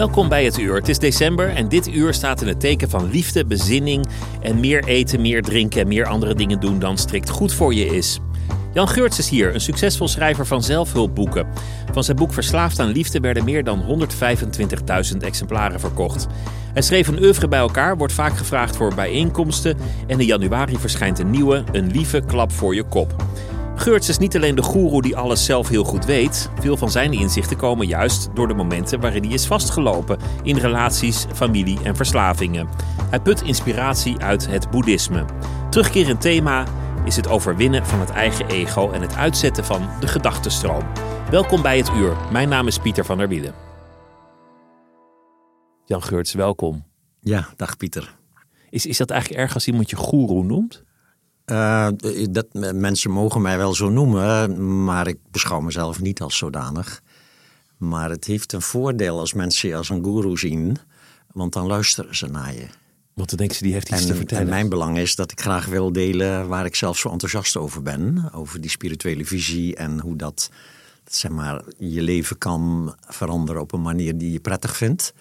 Welkom bij het uur. Het is december en dit uur staat in het teken van liefde, bezinning en meer eten, meer drinken en meer andere dingen doen dan strikt goed voor je is. Jan Geurts is hier, een succesvol schrijver van zelfhulpboeken. Van zijn boek Verslaafd aan Liefde werden meer dan 125.000 exemplaren verkocht. Hij schreef een oeuvre bij elkaar, wordt vaak gevraagd voor bijeenkomsten en in januari verschijnt een nieuwe, Een lieve klap voor je kop. Geurts is niet alleen de goeroe die alles zelf heel goed weet. Veel van zijn inzichten komen juist door de momenten waarin hij is vastgelopen in relaties, familie en verslavingen. Hij put inspiratie uit het boeddhisme. Terugkerend thema is het overwinnen van het eigen ego en het uitzetten van de gedachtenstroom. Welkom bij het uur. Mijn naam is Pieter van der Wielen. Jan Geurts, welkom. Ja, dag Pieter. Is, is dat eigenlijk erg als iemand je goeroe noemt? Uh, dat, mensen mogen mij wel zo noemen, maar ik beschouw mezelf niet als zodanig. Maar het heeft een voordeel als mensen je als een guru zien, want dan luisteren ze naar je. Want dan denken ze, die heeft iets en, te vertellen. En mijn belang is dat ik graag wil delen waar ik zelf zo enthousiast over ben. Over die spirituele visie en hoe dat zeg maar, je leven kan veranderen op een manier die je prettig vindt.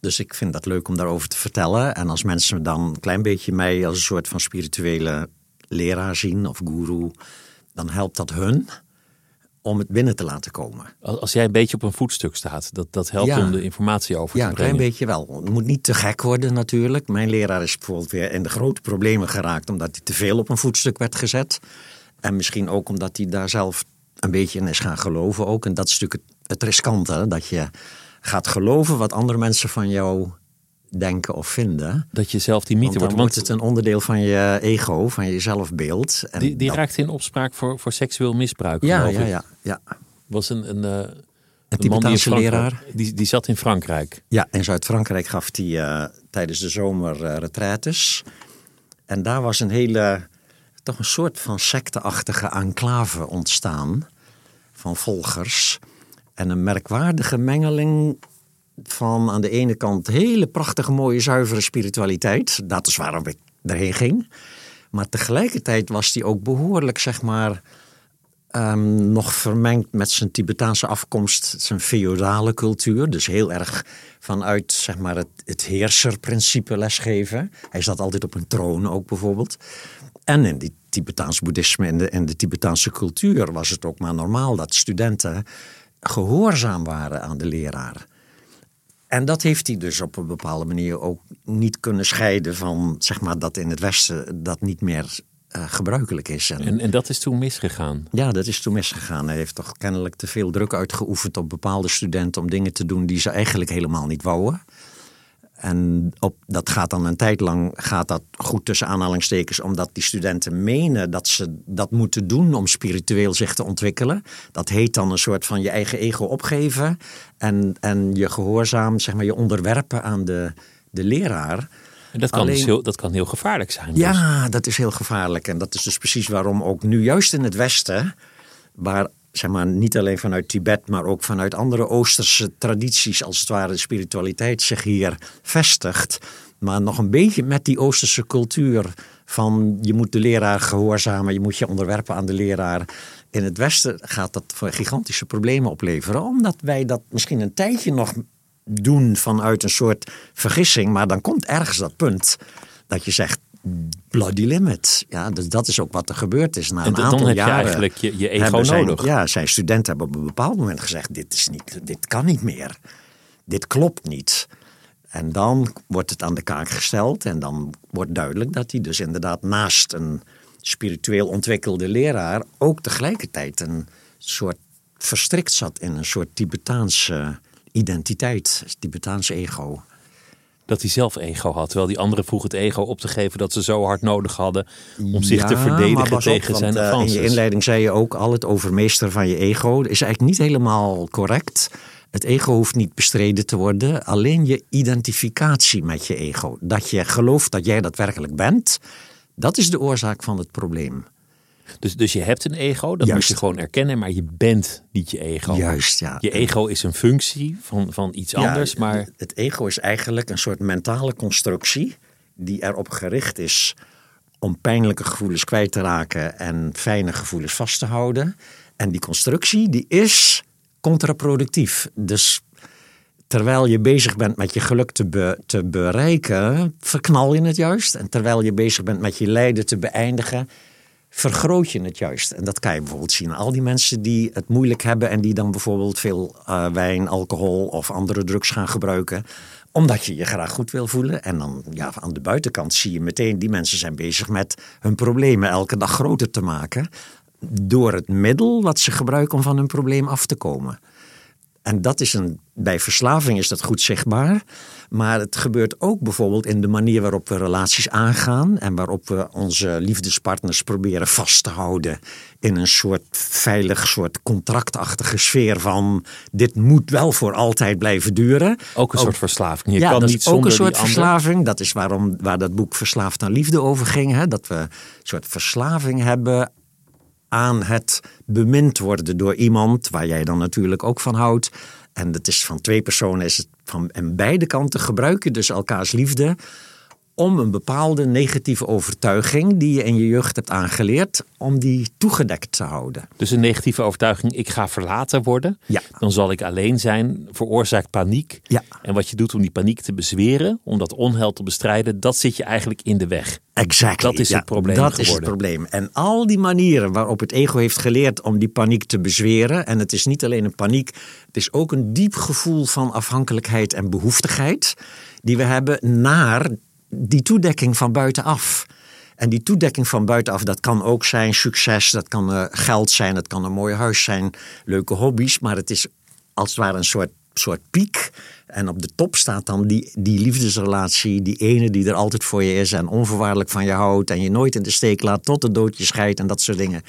Dus ik vind dat leuk om daarover te vertellen. En als mensen dan een klein beetje mij als een soort van spirituele leraar zien of guru, dan helpt dat hun om het binnen te laten komen. Als jij een beetje op een voetstuk staat, dat, dat helpt Ja. om de informatie over Ja, te een brengen. klein beetje wel. Het moet niet te gek worden natuurlijk. Mijn leraar is bijvoorbeeld weer in de grote problemen geraakt omdat hij te veel op een voetstuk werd gezet. En misschien ook omdat hij daar zelf een beetje in is gaan geloven ook. En dat is natuurlijk het, het riskante, dat je gaat geloven wat andere mensen van jou denken of vinden. Dat je zelf die mythe Want wordt. wordt Want het een onderdeel van je ego, van je zelfbeeld. En die, die dat- raakte in opspraak voor, voor seksueel misbruik. Ja, ja, ja, ja. Was een, een, eh, Een Tibetaanse leraar. Die, die zat in Frankrijk. Ja, in Zuid-Frankrijk gaf hij eh, tijdens de zomer eh retraites. En daar was een hele, toch een soort van secteachtige enclave ontstaan van volgers. En een merkwaardige mengeling van aan de ene kant hele prachtige, mooie, zuivere spiritualiteit. Dat is waarom ik erheen ging. Maar tegelijkertijd was die ook behoorlijk, zeg maar, ehm, nog vermengd met zijn Tibetaanse afkomst, zijn feodale cultuur. Dus heel erg vanuit zeg maar, het, het heerserprincipe lesgeven. Hij zat altijd op een troon ook bijvoorbeeld. En in die Tibetaans boeddhisme en de, en de Tibetaanse cultuur was het ook maar normaal dat studenten gehoorzaam waren aan de leraar. En dat heeft hij dus op een bepaalde manier ook niet kunnen scheiden van zeg maar, dat in het Westen dat niet meer eh, gebruikelijk is. En, En, en dat is toen misgegaan. ja, dat is toen misgegaan. Hij heeft toch kennelijk te veel druk uitgeoefend op bepaalde studenten om dingen te doen die ze eigenlijk helemaal niet wouden. En op, dat gaat dan een tijd lang gaat dat goed tussen aanhalingstekens, omdat die studenten menen dat ze dat moeten doen om spiritueel zich te ontwikkelen. Dat heet dan een soort van je eigen ego opgeven en, en je gehoorzaam, zeg maar, je onderwerpen aan de, de leraar. En dat kan, Alleen- dus heel, dat kan heel gevaarlijk zijn. dus. Ja, dat is heel gevaarlijk. En dat is dus precies waarom ook nu, juist in het Westen, waar zeg maar, niet alleen vanuit Tibet, maar ook vanuit andere Oosterse tradities, als het ware de spiritualiteit zich hier vestigt. Maar nog een beetje met die Oosterse cultuur van je moet de leraar gehoorzamen, je moet je onderwerpen aan de leraar. In het Westen gaat dat voor gigantische problemen opleveren, omdat wij dat misschien een tijdje nog doen vanuit een soort vergissing, maar dan komt ergens dat punt dat je zegt bloody limit. Ja, dus dat is ook wat er gebeurd is na En een dan aantal heb je jaren. eigenlijk je, je ego zijn- nodig. Ja, zijn studenten hebben op een bepaald moment gezegd: dit is niet, dit kan niet meer, dit klopt niet. En dan wordt het aan de kaak gesteld en dan wordt duidelijk dat hij dus inderdaad naast een spiritueel ontwikkelde leraar ook tegelijkertijd een soort verstrikt zat in een soort Tibetaanse identiteit, het Tibetaans ego. Dat hij zelf ego had, terwijl die anderen vroeg het ego op te geven dat ze zo hard nodig hadden om zich te verdedigen op, tegen want, zijn eh, In je inleiding zei je ook al het overmeester van je ego. Dat is eigenlijk niet helemaal correct. Het ego hoeft niet bestreden te worden. Alleen je identificatie met je ego. Dat je gelooft dat jij daadwerkelijk bent. Dat is de oorzaak van het probleem. Dus, dus je hebt een ego, dat Juist. moet je gewoon erkennen, maar je bent niet je ego. Juist, ja. Je ego is een functie van, van iets Ja, anders, maar Het ego is eigenlijk een soort mentale constructie die erop gericht is om pijnlijke gevoelens kwijt te raken en fijne gevoelens vast te houden. En die constructie die is contraproductief. Dus terwijl je bezig bent met je geluk te, be- te bereiken, verknal je het juist. En terwijl je bezig bent met je lijden te beëindigen, vergroot je het juist. En dat kan je bijvoorbeeld zien. Al die mensen die het moeilijk hebben en die dan bijvoorbeeld veel eh, wijn, alcohol of andere drugs gaan gebruiken omdat je je graag goed wil voelen. En dan ja, aan de buitenkant zie je meteen, die mensen zijn bezig met hun problemen elke dag groter te maken. Door het middel wat ze gebruiken om van hun probleem af te komen. En dat is een, bij verslaving is dat goed zichtbaar. Maar het gebeurt ook bijvoorbeeld in de manier waarop we relaties aangaan. En waarop we onze liefdespartners proberen vast te houden. In een soort veilig, soort contractachtige sfeer van. Dit moet wel voor altijd blijven duren. ook een soort verslaving. Je ja, kan dat niet is ook een soort ander. verslaving. Dat is waarom, waar dat boek Verslaafd aan Liefde over ging. Hè? Dat we een soort verslaving hebben aan het bemind worden door iemand waar jij dan natuurlijk ook van houdt. En dat is van twee personen, is het van en beide kanten gebruiken dus elkaars liefde om een bepaalde negatieve overtuiging die je in je jeugd hebt aangeleerd, om die toegedekt te houden. Dus een negatieve overtuiging, ik ga verlaten worden. Ja. Dan zal ik alleen zijn, veroorzaakt paniek. Ja. En wat je doet om die paniek te bezweren, om dat onheil te bestrijden, dat zit je eigenlijk in de weg. Exactly. Dat is het probleem Dat is het probleem. En al die manieren waarop het ego heeft geleerd om die paniek te bezweren. En het is niet alleen een paniek, het is ook een diep gevoel van afhankelijkheid en behoeftigheid. Die we hebben naar die toedekking van buitenaf. En die toedekking van buitenaf, dat kan ook zijn succes, dat kan eh, geld zijn, dat kan een mooi huis zijn, leuke hobby's. Maar het is als het ware een soort, soort piek. En op de top staat dan die, die liefdesrelatie, die ene die er altijd voor je is en onvoorwaardelijk van je houdt en je nooit in de steek laat tot de dood je scheidt en dat soort dingen.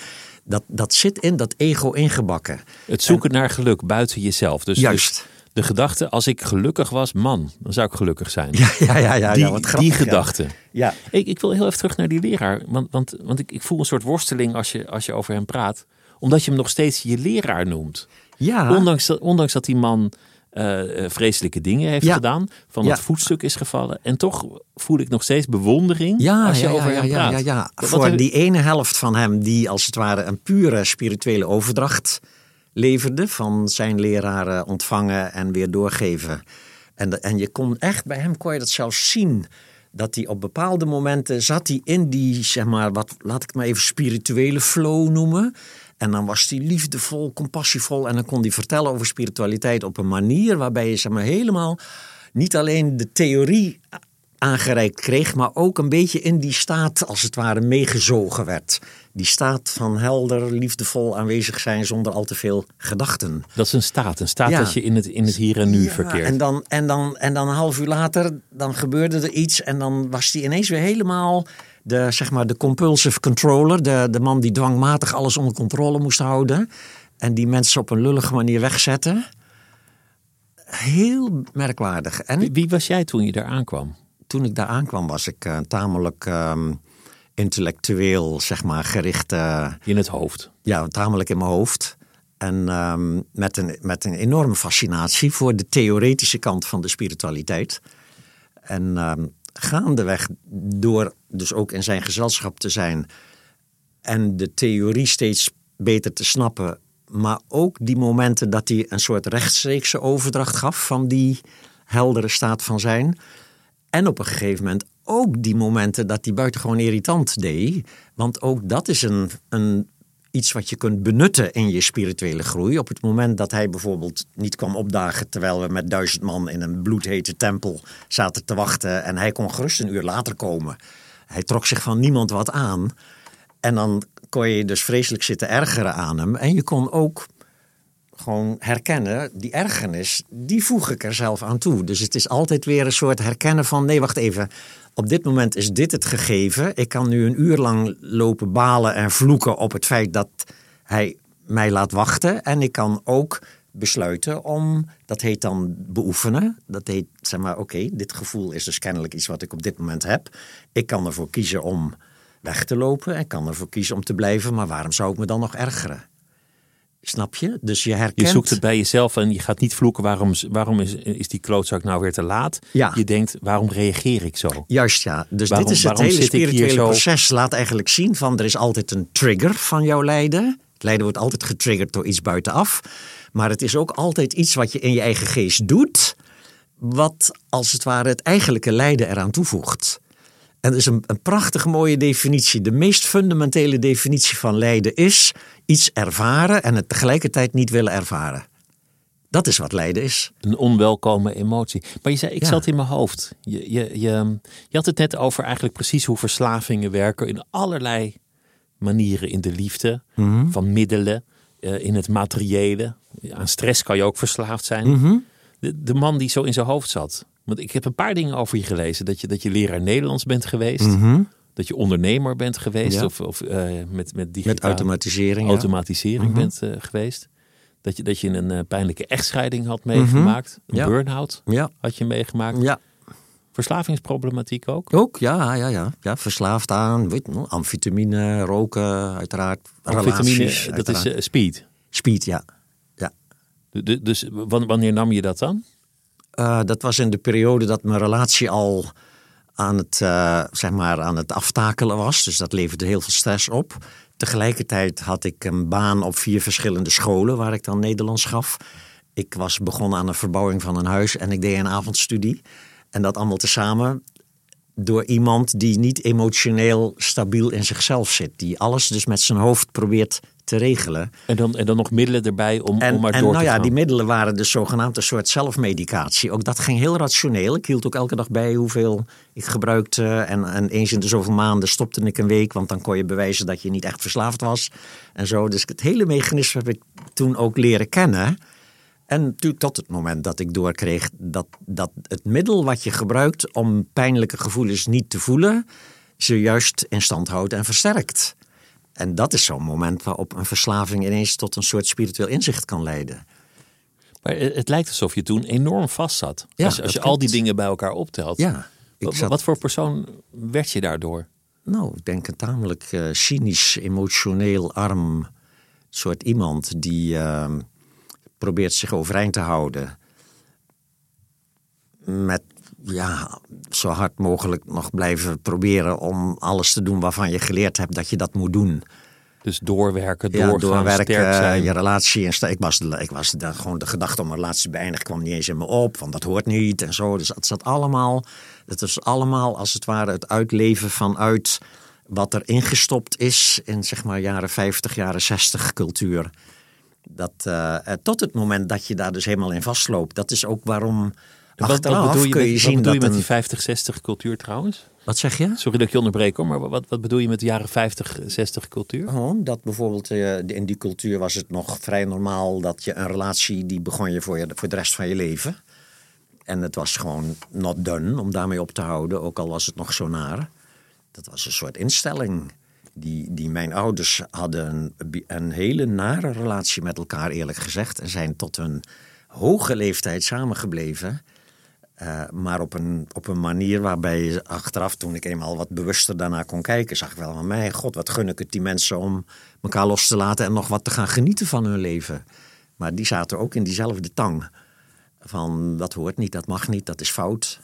Dat, dat zit in dat ego ingebakken. Het zoeken naar geluk buiten jezelf. Dus, Juist. dus de gedachte, als ik gelukkig was, man, dan zou ik gelukkig zijn. Ja, ja, ja, ja, die, ja wat die grappig, gedachte. Ja. Ik, ik wil heel even terug naar die leraar. Want, want, want ik, ik voel een soort worsteling als je, als je over hem praat. Omdat je hem nog steeds je leraar noemt. Ja. Ondanks, dat, ondanks dat die man eh, eh, vreselijke dingen heeft Ja. gedaan. Van Ja. het voetstuk is gevallen. En toch voel ik nog steeds bewondering Ja, als je ja, over ja, hem ja, praat. ja, ja. Voor die ene helft van hem die als het ware een pure spirituele overdracht leverde. Van zijn leraren ontvangen en weer doorgeven. En, en je kon echt, bij hem kon je dat zelfs zien. Dat hij op bepaalde momenten zat hij in die, zeg maar, wat, laat ik maar even spirituele flow noemen. En dan was hij liefdevol, compassievol. En dan kon hij vertellen over spiritualiteit op een manier waarbij je zeg maar, helemaal niet alleen de theorie aangereikt kreeg, maar ook een beetje in die staat als het ware meegezogen werd. Die staat van helder, liefdevol aanwezig zijn zonder al te veel gedachten. Dat is een staat. Een staat Ja. dat je in het, in het hier en nu Ja, verkeert. En dan, en, dan, en dan een half uur later, dan gebeurde er iets en dan was hij ineens weer helemaal de, zeg maar, de compulsive controller. De, de man die dwangmatig alles onder controle moest houden. En die mensen op een lullige manier wegzetten. Heel merkwaardig. En Wie, wie was jij toen je daar aankwam? Toen ik daar aankwam, was ik eh, tamelijk ehm, intellectueel, zeg maar, gericht. eh, In het hoofd. ja, tamelijk in mijn hoofd. En ehm, met, een, met een enorme fascinatie voor de theoretische kant van de spiritualiteit. En ehm, gaandeweg, door dus ook in zijn gezelschap te zijn en de theorie steeds beter te snappen, maar ook die momenten dat hij een soort rechtstreekse overdracht gaf van die heldere staat van zijn. En op een gegeven moment ook die momenten dat hij buitengewoon irritant deed. Want ook dat is een, een, iets wat je kunt benutten in je spirituele groei. Op het moment dat hij bijvoorbeeld niet kwam opdagen terwijl we met duizend man in een bloedhete tempel zaten te wachten. En hij kon gerust een uur later komen. Hij trok zich van niemand wat aan. En dan kon je dus vreselijk zitten ergeren aan hem. En je kon ook gewoon herkennen, die ergernis, die voeg ik er zelf aan toe. Dus het is altijd weer een soort herkennen van, nee, wacht even. Op dit moment is dit het gegeven. Ik kan nu een uur lang lopen balen en vloeken op het feit dat hij mij laat wachten. En ik kan ook besluiten om, dat heet dan beoefenen. Dat heet, zeg maar, oké, dit gevoel is dus kennelijk iets wat ik op dit moment heb. Ik kan ervoor kiezen om weg te lopen. Ik kan ervoor kiezen om te blijven. Maar waarom zou ik me dan nog ergeren? Snap je? Dus je herkent... Je zoekt het bij jezelf en je gaat niet vloeken waarom, waarom is, is die klootzak nou weer te laat. Ja. Je denkt, waarom reageer ik zo? Juist ja. Dus Waarom- dit is het hele spirituele zo- proces. Laat eigenlijk zien van er is altijd een trigger van jouw lijden. Het lijden wordt altijd getriggerd door iets buitenaf. Maar het is ook altijd iets wat je in je eigen geest doet. Wat als het ware het eigenlijke lijden eraan toevoegt. En dat is een, een prachtig mooie definitie. De meest fundamentele definitie van lijden is iets ervaren en het tegelijkertijd niet willen ervaren. Dat is wat lijden is. Een onwelkome emotie. Maar je zei, ik Ja. zat in mijn hoofd. Je, je, je, je had het net over eigenlijk precies hoe verslavingen werken in allerlei manieren. In de liefde, Mhm. van middelen, eh, in het materiële. Aan stress kan je ook verslaafd zijn. Mhm. de, de man die zo in zijn hoofd zat. Want ik heb een paar dingen over je gelezen. Dat je, dat je leraar Nederlands bent geweest. Dat je ondernemer bent geweest. Mhm. Ja. Of, of eh, met, met digitaal Met automatisering. automatisering Mhm. bent eh, geweest. Dat je, dat je een eh, pijnlijke echtscheiding had meegemaakt. Een Mhm. Ja. burn-out had je meegemaakt. ja. Verslavingsproblematiek ook. Ook, ja, ja, ja. ja verslaafd aan weet, je amfetamine, roken, uiteraard. Relaties, dat uiteraard. is speed. Speed, ja. ja. Du- du- Dus wan- wanneer nam je dat dan? Eh, dat was in de periode dat mijn relatie al aan het, eh, zeg maar, aan het aftakelen was. Dus dat leverde heel veel stress op. Tegelijkertijd had ik een baan op vier verschillende scholen waar ik dan Nederlands gaf. Ik was begonnen aan een verbouwing van een huis en ik deed een avondstudie. En dat allemaal tezamen door iemand die niet emotioneel stabiel in zichzelf zit. Die alles dus met zijn hoofd probeert te regelen. En dan, en dan nog middelen erbij om, En, om maar en door nou te ja, gaan. die middelen waren dus zogenaamd een soort zelfmedicatie. Ook dat ging heel rationeel. Ik hield ook elke dag bij hoeveel ik gebruikte. En, en eens in de zoveel maanden stopte ik een week. Want dan kon je bewijzen dat je niet echt verslaafd was. En zo. Dus het hele mechanisme heb ik toen ook leren kennen. En tot het moment dat ik doorkreeg dat, dat het middel wat je gebruikt om pijnlijke gevoelens niet te voelen, ze juist in stand houdt en versterkt. En dat is zo'n moment waarop een verslaving ineens tot een soort spiritueel inzicht kan leiden. Maar het lijkt alsof je toen enorm vast zat. Ja, als als je al die dingen bij elkaar optelt. Ja, ik Wat, zat, wat voor persoon werd je daardoor? nou, ik denk een tamelijk eh, cynisch, emotioneel arm soort iemand die eh, probeert zich overeind te houden. Met ja, zo hard mogelijk nog blijven proberen om alles te doen waarvan je geleerd hebt dat je dat moet doen. Dus doorwerken, Ja, doorgaan, doorwerken, sterk zijn. je relatie. En ik was, ik was de, gewoon de gedachte om een relatie te beëindigen kwam niet eens in me op. Want dat hoort niet en zo. Dus het zat allemaal, het is allemaal als het ware het uitleven vanuit wat er ingestopt is in zeg maar jaren 50, jaren 60 cultuur. Dat, eh, eh, tot het moment dat je daar dus helemaal in vastloopt. Dat is ook waarom wat, bedoel je, kun met, wat bedoel je die 50, 60 cultuur trouwens? Wat zeg je? Sorry dat ik je onderbreek hoor, maar wat, wat bedoel je met de jaren 50, 60 cultuur? Gewoon dat bijvoorbeeld eh, in die cultuur was het nog vrij normaal dat je een relatie die begon je voor, je voor de rest van je leven. En het was gewoon not done om daarmee op te houden, ook al was het nog zo naar. Dat was een soort instelling. Die, die mijn ouders hadden een, een hele nare relatie met elkaar, eerlijk gezegd. En zijn tot hun hoge leeftijd samengebleven. Eh, maar op een, op een manier waarbij je achteraf, toen ik eenmaal wat bewuster daarna kon kijken, zag ik wel van mijn god, wat gun ik het die mensen om elkaar los te laten en nog wat te gaan genieten van hun leven. Maar die zaten ook in diezelfde tang. Van dat hoort niet, dat mag niet, dat is fout.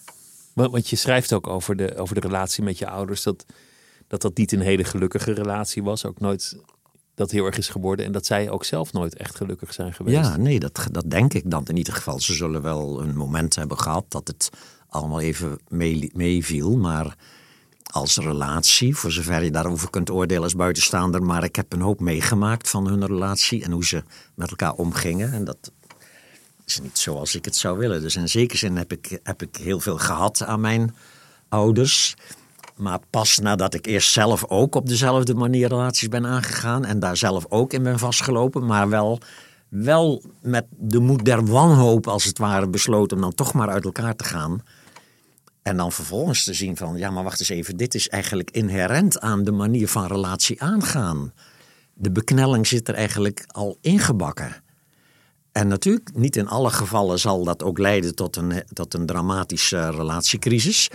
Want, je schrijft ook over de, over de relatie met je ouders. Dat, dat dat niet een hele gelukkige relatie was. Ook nooit dat heel erg is geworden. En dat zij ook zelf nooit echt gelukkig zijn geweest. Ja, nee, dat, dat denk ik dan in ieder geval. Ze zullen wel een moment hebben gehad dat het allemaal even mee- meeviel. Maar als relatie, voor zover je daarover kunt oordelen als buitenstaander. Maar ik heb een hoop meegemaakt van hun relatie en hoe ze met elkaar omgingen. En dat is niet zoals ik het zou willen. Dus in zekere zin heb ik, heb ik heel veel gehad aan mijn ouders. Maar pas nadat ik eerst zelf ook op dezelfde manier relaties ben aangegaan. En daar zelf ook in ben vastgelopen. Maar wel wel met de moed der wanhoop als het ware besloten om dan toch maar uit elkaar te gaan. En dan vervolgens te zien van, ja maar wacht eens even, dit is eigenlijk inherent aan de manier van relatie aangaan. De beknelling zit er eigenlijk al ingebakken. En natuurlijk, niet in alle gevallen zal dat ook leiden tot een, tot een dramatische relatiecrisis.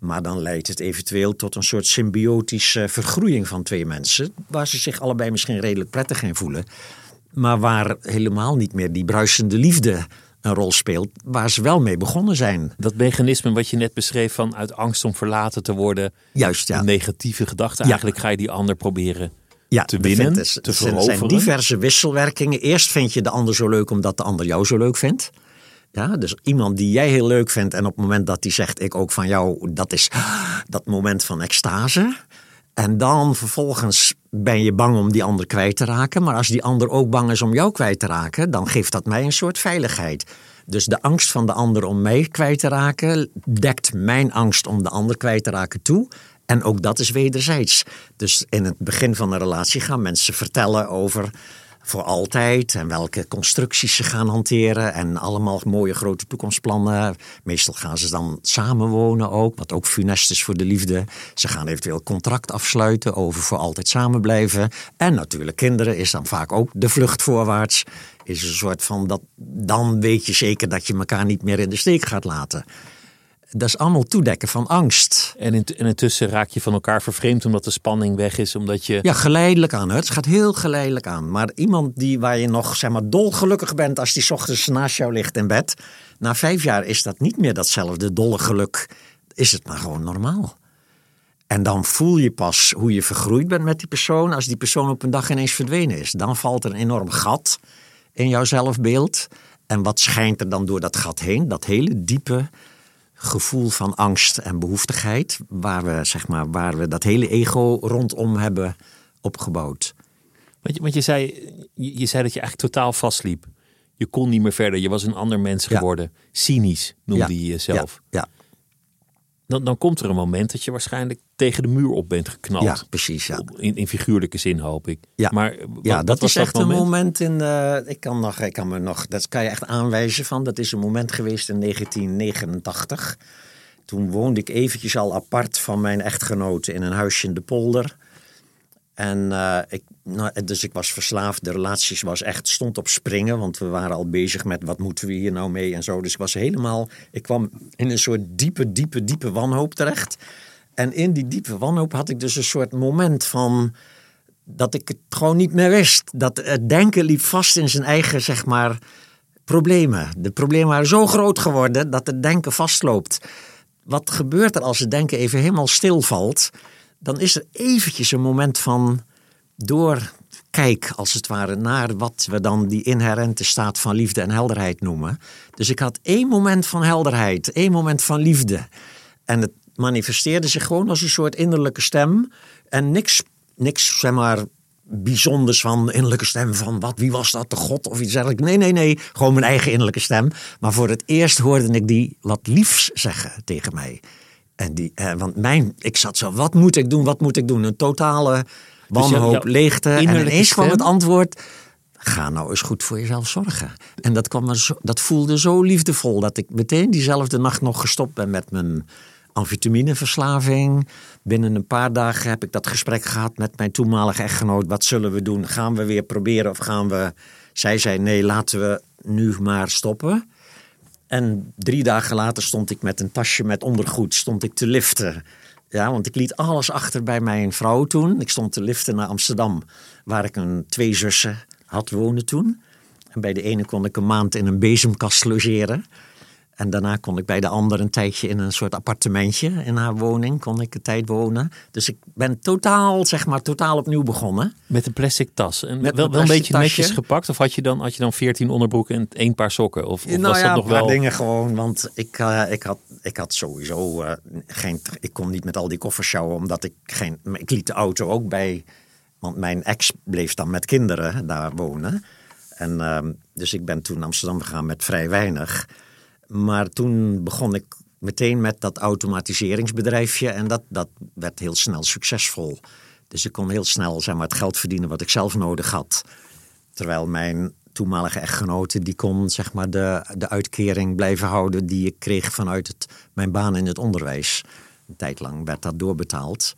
Maar dan leidt het eventueel tot een soort symbiotische vergroeiing van twee mensen. Waar ze zich allebei misschien redelijk prettig in voelen. Maar waar helemaal niet meer die bruisende liefde een rol speelt. Waar ze wel mee begonnen zijn. Dat mechanisme wat je net beschreef van uit angst om verlaten te worden. Juist, ja. Negatieve gedachte. Ja. Eigenlijk ga je die ander proberen ja, te winnen, te er zijn veroveren. diverse wisselwerkingen. Eerst vind je de ander zo leuk omdat de ander jou zo leuk vindt. Ja, dus iemand die jij heel leuk vindt en op het moment dat die zegt ik ook van jou, dat is dat moment van extase. En dan vervolgens ben je bang om die ander kwijt te raken. Maar als die ander ook bang is om jou kwijt te raken, dan geeft dat mij een soort veiligheid. Dus de angst van de ander om mij kwijt te raken, dekt mijn angst om de ander kwijt te raken toe. En ook dat is wederzijds. Dus in het begin van een relatie gaan mensen vertellen over voor altijd en welke constructies ze gaan hanteren en allemaal mooie grote toekomstplannen. Meestal gaan ze dan samenwonen ook, wat ook funest is voor de liefde. Ze gaan eventueel contract afsluiten over voor altijd samen blijven. En natuurlijk kinderen is dan vaak ook de vlucht voorwaarts. Is een soort van dat dan weet je zeker dat je elkaar niet meer in de steek gaat laten. Dat is allemaal toedekken van angst. En, in, en intussen raak je van elkaar vervreemd omdat de spanning weg is. Omdat je Ja, geleidelijk aan. Het gaat heel geleidelijk aan. Maar iemand die waar je nog zeg maar, dolgelukkig bent als die 's ochtends naast jou ligt in bed. Na vijf jaar is dat niet meer datzelfde dolle geluk. Is het maar gewoon normaal. En dan voel je pas hoe je vergroeid bent met die persoon als die persoon op een dag ineens verdwenen is. Dan valt er een enorm gat in jouw zelfbeeld. En wat schijnt er dan door dat gat heen? Dat hele diepe gevoel van angst en behoeftigheid, waar we, zeg maar, waar we dat hele ego rondom hebben opgebouwd. Want je, want je, zei, je, zei dat je eigenlijk totaal vastliep. Je kon niet meer verder. Je was een ander mens Ja. geworden. Cynisch noemde Ja, je jezelf. Ja, Dan, dan komt er een moment dat je waarschijnlijk tegen de muur op bent geknald. ja, precies. Ja. In, in figuurlijke zin hoop ik. Ja. Maar wat, ja, wat dat was is echt moment? een moment in. eh, ik, kan nog, ik kan me nog. Dat kan je echt aanwijzen van. Dat is een moment geweest in 1989. Toen woonde ik eventjes al apart van mijn echtgenote in een huisje in de polder. En eh, ik, nou, dus ik was verslaafd. De relaties was echt, stond op springen. Want we waren al bezig met wat moeten we hier nou mee en zo. Dus ik was helemaal, ik kwam in een soort diepe, diepe, diepe wanhoop terecht. En in die diepe wanhoop had ik dus een soort moment van dat ik het gewoon niet meer wist. Dat het denken liep vast in zijn eigen, zeg maar, problemen. De problemen waren zo groot geworden dat het denken vastloopt. Wat gebeurt er als het denken even helemaal stilvalt? Dan is er eventjes een moment van doorkijk, als het ware, naar wat we dan die inherente staat van liefde en helderheid noemen. Dus ik had één moment van helderheid, één moment van liefde. En het manifesteerde zich gewoon als een soort innerlijke stem. En niks, niks zeg maar, bijzonders van innerlijke stem van wat, wie was dat, de God of iets dergelijks. Nee, nee, nee, gewoon mijn eigen innerlijke stem. Maar voor het eerst hoorde ik die wat liefs zeggen tegen mij. En die, eh, want mijn, ik zat zo, wat moet ik doen, wat moet ik doen? Een totale wanhoop, jouw leegte. En ineens kwam het antwoord, ga nou eens goed voor jezelf zorgen. En dat, kwam zo, dat voelde zo liefdevol dat ik meteen diezelfde nacht nog gestopt ben met mijn amfetamineverslaving. Binnen een paar dagen heb ik dat gesprek gehad met mijn toenmalige echtgenoot. Wat zullen we doen? Gaan we weer proberen of gaan we... Zij zei nee, laten we nu maar stoppen. En drie dagen later stond ik met een tasje met ondergoed stond ik te liften. Ja, want ik liet alles achter bij mijn vrouw toen. Ik stond te liften naar Amsterdam, waar ik een twee zussen had wonen toen. En bij de ene kon ik een maand in een bezemkast logeren. En daarna kon ik bij de ander een tijdje in een soort appartementje in haar woning kon ik een tijd wonen. Dus ik ben totaal, zeg maar, totaal opnieuw begonnen. Met een plastic tas. En Met wel, een wel een beetje netjes gepakt? Of had je dan, had je dan 14 onderbroeken en één paar sokken? Of, of nou was ja, dat nog een paar wel... dingen gewoon. Want ik, eh, ik, had, ik had sowieso eh, geen... Ik kon niet met al die koffers sjouwen, omdat ik geen... Ik liet de auto ook bij... Want mijn ex bleef dan met kinderen daar wonen. En, ehm, dus ik ben toen naar Amsterdam gegaan met vrij weinig. Maar toen begon ik meteen met dat automatiseringsbedrijfje. En dat, dat werd heel snel succesvol. Dus ik kon heel snel zeg maar, het geld verdienen wat ik zelf nodig had. Terwijl mijn toenmalige echtgenote die kon zeg maar, de, de uitkering blijven houden die ik kreeg vanuit het, mijn baan in het onderwijs. Een tijd lang werd dat doorbetaald.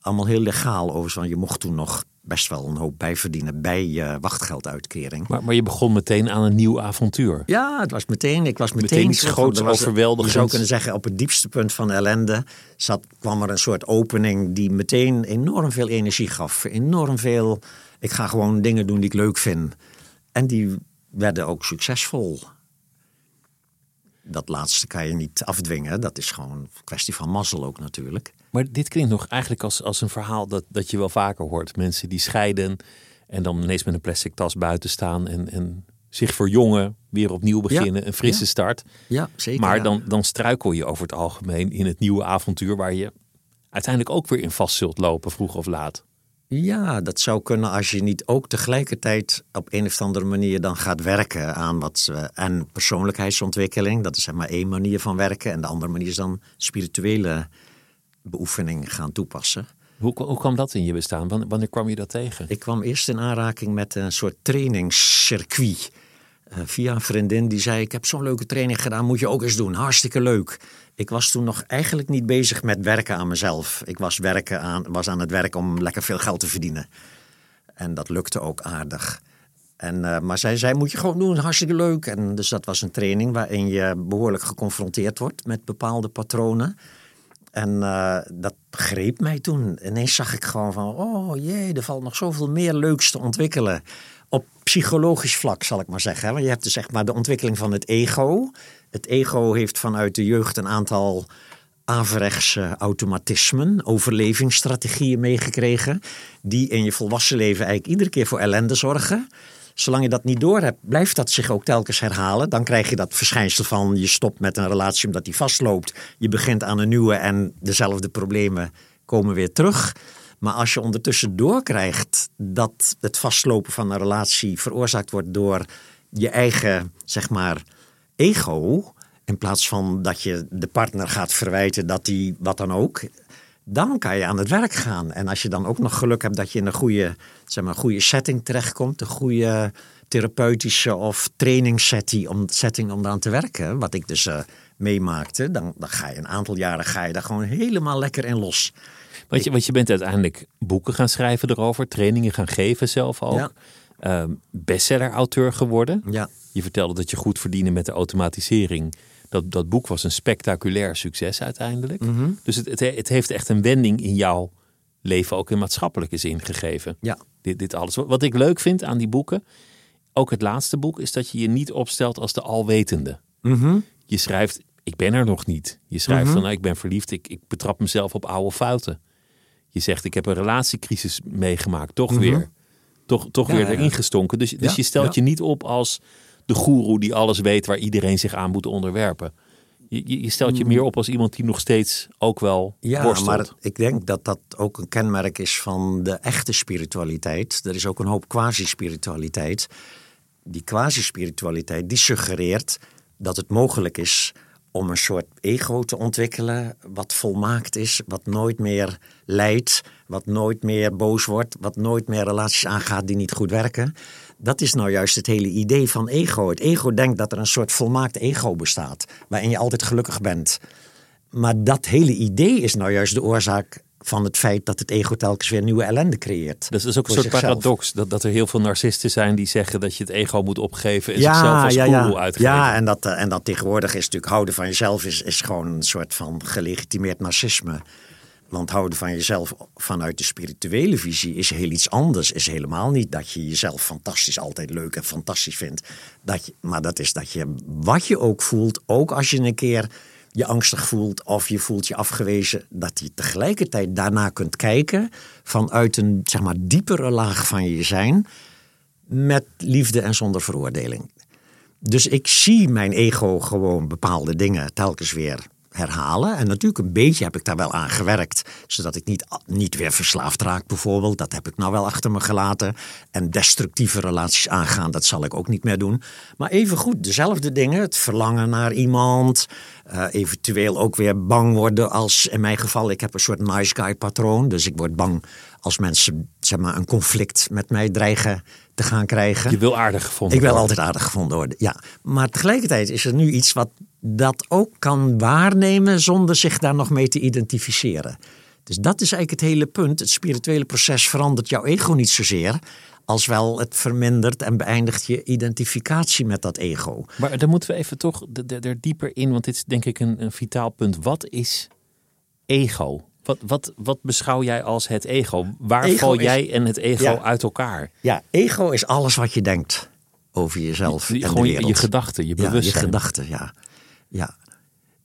Allemaal heel legaal overigens, want je mocht toen nog best wel een hoop bijverdienen bij je wachtgelduitkering. Maar, maar je begon meteen aan een nieuw avontuur. Ja, het was meteen. Ik was meteen, Meteen er overweldigends. Je zou kunnen zeggen, op het diepste punt van ellende zat, kwam er een soort opening die meteen enorm veel energie gaf. Enorm veel. Ik ga gewoon dingen doen die ik leuk vind. En die werden ook succesvol. Dat laatste kan je niet afdwingen. Dat is gewoon een kwestie van mazzel ook natuurlijk. Maar dit klinkt nog eigenlijk als, als een verhaal dat, dat je wel vaker hoort. Mensen die scheiden en dan ineens met een plastic tas buiten staan en, en zich verjongen, weer opnieuw beginnen, een frisse ja. start. Ja, zeker. Maar dan, dan struikel je over het algemeen in het nieuwe avontuur waar je uiteindelijk ook weer in vast zult lopen, vroeg of laat. Ja, dat zou kunnen als je niet ook tegelijkertijd op een of andere manier dan gaat werken aan wat en persoonlijkheidsontwikkeling. Dat is zeg maar één manier van werken. En de andere manier is dan spirituele beoefening gaan toepassen. Hoe, hoe kwam dat in je bestaan? Wanneer, kwam je dat tegen? Ik kwam eerst in aanraking met een soort trainingscircuit. Eh, via een vriendin die zei: Ik heb zo'n leuke training gedaan, moet je ook eens doen. Hartstikke leuk. Ik was toen nog eigenlijk niet bezig met werken aan mezelf. Ik was, werken aan, was aan het werk om lekker veel geld te verdienen. En dat lukte ook aardig. En, eh, maar zij zei: Moet je gewoon doen, hartstikke leuk. En dus dat was een training waarin je behoorlijk geconfronteerd wordt met bepaalde patronen. En eh, dat greep mij toen. Ineens zag ik gewoon van, oh jee, er valt nog zoveel meer leuks te ontwikkelen. Op psychologisch vlak, zal ik maar zeggen. Want je hebt dus zeg maar de ontwikkeling van het ego. Het ego heeft vanuit de jeugd een aantal averechtse automatismen, overlevingsstrategieën meegekregen. Die in je volwassen leven eigenlijk iedere keer voor ellende zorgen. Zolang je dat niet door hebt, blijft dat zich ook telkens herhalen. Dan krijg je dat verschijnsel van je stopt met een relatie omdat die vastloopt. Je begint aan een nieuwe en dezelfde problemen komen weer terug. Maar als je ondertussen doorkrijgt dat het vastlopen van een relatie veroorzaakt wordt door je eigen, zeg maar, ego. In plaats van dat je de partner gaat verwijten dat hij wat dan ook. Dan kan je aan het werk gaan. En als je dan ook nog geluk hebt dat je in een goede, zeg maar, goede setting terechtkomt. Een goede therapeutische of trainingssetting om, setting om eraan te werken. Wat ik dus eh, meemaakte. Dan, dan ga je een aantal jaren ga je daar gewoon helemaal lekker in los. Want je, want je bent uiteindelijk boeken gaan schrijven erover, trainingen gaan geven zelf ook. Ja. Ehm, bestseller-auteur geworden. Ja. Je vertelde dat je goed verdiende met de automatisering. Dat, dat boek was een spectaculair succes uiteindelijk. Mhm. Dus het, het, het heeft echt een wending in jouw leven ook in maatschappelijke zin gegeven. Ja. Dit, dit alles. Wat ik leuk vind aan die boeken, ook het laatste boek, is dat je je niet opstelt als de alwetende. Mhm. Je schrijft, ik ben er nog niet. Je schrijft van, nou, ik ben verliefd, ik, ik betrap mezelf op oude fouten. Je zegt, ik heb een relatiecrisis meegemaakt, toch weer. Toch, toch Mhm. Ja, weer ja. erin gestonken. Dus, dus Ja, je stelt je niet op als de goeroe die alles weet waar iedereen zich aan moet onderwerpen. Je, je, stelt je meer op als iemand die nog steeds ook wel. Ja, worstelt. maar ik denk dat dat ook een kenmerk is van de echte spiritualiteit. Er is ook een hoop quasi-spiritualiteit. Die quasi-spiritualiteit die suggereert dat het mogelijk is om een soort ego te ontwikkelen wat volmaakt is, wat nooit meer lijdt, wat nooit meer boos wordt, wat nooit meer relaties aangaat die niet goed werken. Dat is nou juist het hele idee van ego. Het ego denkt dat er een soort volmaakt ego bestaat, waarin je altijd gelukkig bent. Maar dat hele idee is nou juist de oorzaak van het feit dat het ego telkens weer nieuwe ellende creëert. Dat is ook een soort zichzelf. paradox. Dat, dat er heel veel narcisten zijn die zeggen dat je het ego moet opgeven en zichzelf als ja, ja. uitgeven. ja en, dat, eh, en dat tegenwoordig is natuurlijk houden van jezelf is, is gewoon een soort van gelegitimeerd narcisme. Want houden van jezelf vanuit de spirituele visie is heel iets anders. Is helemaal niet dat je jezelf fantastisch altijd leuk en fantastisch vindt. Dat je, maar dat is dat je wat je ook voelt, ook als je een keer je angstig voelt of je voelt je afgewezen, dat je tegelijkertijd daarna kunt kijken vanuit een zeg maar diepere laag van je zijn met liefde en zonder veroordeling. Dus ik zie mijn ego gewoon bepaalde dingen telkens weer herhalen. En natuurlijk een beetje heb ik daar wel aan gewerkt, zodat ik niet, niet weer verslaafd raak bijvoorbeeld. Dat heb ik nou wel achter me gelaten. En destructieve relaties aangaan, dat zal ik ook niet meer doen. Maar even goed, dezelfde dingen. Het verlangen naar iemand. Uh, eventueel ook weer bang worden als, in mijn geval, ik heb een soort nice guy patroon. Dus ik word bang als mensen zeg maar, een conflict met mij dreigen te gaan krijgen. Je wil aardig gevonden Ik wil worden. altijd aardig gevonden worden, ja. Maar tegelijkertijd is er nu iets wat dat ook kan waarnemen zonder zich daar nog mee te identificeren. Dus dat is eigenlijk het hele punt. Het spirituele proces verandert jouw ego niet zozeer, als wel het vermindert en beëindigt je identificatie met dat ego. Maar daar moeten we even toch er dieper in, want dit is denk ik een, een vitaal punt. Wat is ego? Wat, wat, wat beschouw jij als het ego? Waar Ego val is- jij en het ego Ja. uit elkaar? Ja, ego is alles wat je denkt over jezelf Je- en gewoon de je, wereld. je gedachten, je Ja, je bewustzijn. gedachten, ja. Ja.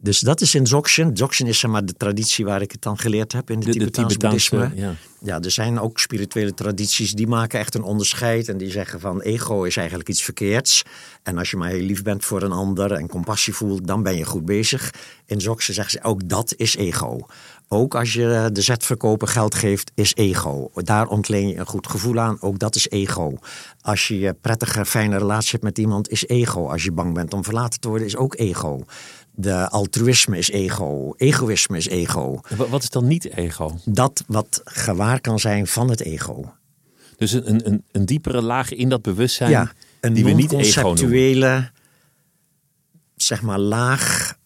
Dus dat is in Dzogchen. Dzogchen is zeg maar de traditie waar ik het dan geleerd heb in het Tibetaans boeddhisme. ja. Ja, er zijn ook spirituele tradities die maken echt een onderscheid. En die zeggen van ego is eigenlijk iets verkeerds. En als je maar heel lief bent voor een ander en compassie voelt, dan ben je goed bezig. In Dzogchen zeggen ze ook dat is ego. Ook als je de zetverkoper geld geeft, is ego. Daar ontleen je een goed gevoel aan, ook dat is ego. Als je een prettige, fijne relatie hebt met iemand, is ego. Als je bang bent om verlaten te worden, is ook ego. De altruïsme is ego. Egoïsme is ego. Wa- Wat is dan niet ego? Dat wat gewaar kan zijn van het ego. Dus een, een, een, diepere laag in dat bewustzijn ja, een die we niet ego noemen. conceptuele, zeg maar, laag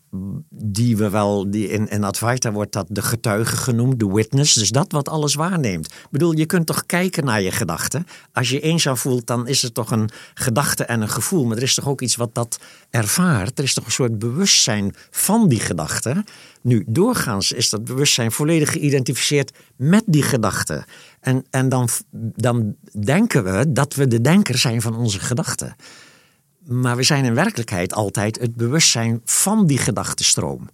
die we wel, die in, in Advaita wordt dat de getuige genoemd, de witness. Dus dat wat alles waarneemt. Ik bedoel, je kunt toch kijken naar je gedachten. Als je eenzaam voelt, dan is het toch een gedachte en een gevoel. Maar er is toch ook iets wat dat ervaart. Er is toch een soort bewustzijn van die gedachte. Nu, doorgaans is dat bewustzijn volledig geïdentificeerd met die gedachte. En, en dan, dan denken we dat we de denker zijn van onze gedachten. Maar we zijn in werkelijkheid altijd het bewustzijn van die gedachtenstroom.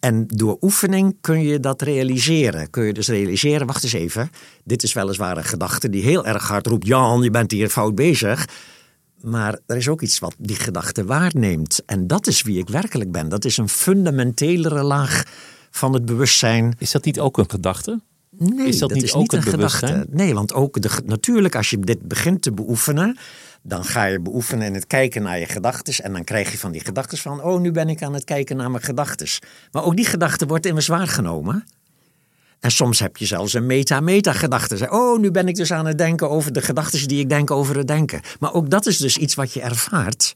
En door oefening kun je dat realiseren. Kun je dus realiseren, wacht eens even, dit is weliswaar een gedachte die heel erg hard roept, Jan, je bent hier fout bezig. Maar er is ook iets wat die gedachte waarneemt. En dat is wie ik werkelijk ben. Dat is een fundamentelere laag van het bewustzijn. Is dat niet ook een gedachte? Nee, Is dat niet ook een het bewustzijn? gedachte. Nee, want ook de, natuurlijk als je dit begint te beoefenen, dan ga je beoefenen in het kijken naar je gedachten. En dan krijg je van die gedachten van, oh, nu ben ik aan het kijken naar mijn gedachten. Maar ook die gedachte wordt immers waargenomen. En soms heb je zelfs een meta-meta-gedachte. Oh, nu ben ik dus aan het denken over de gedachten die ik denk over het denken. Maar ook dat is dus iets wat je ervaart.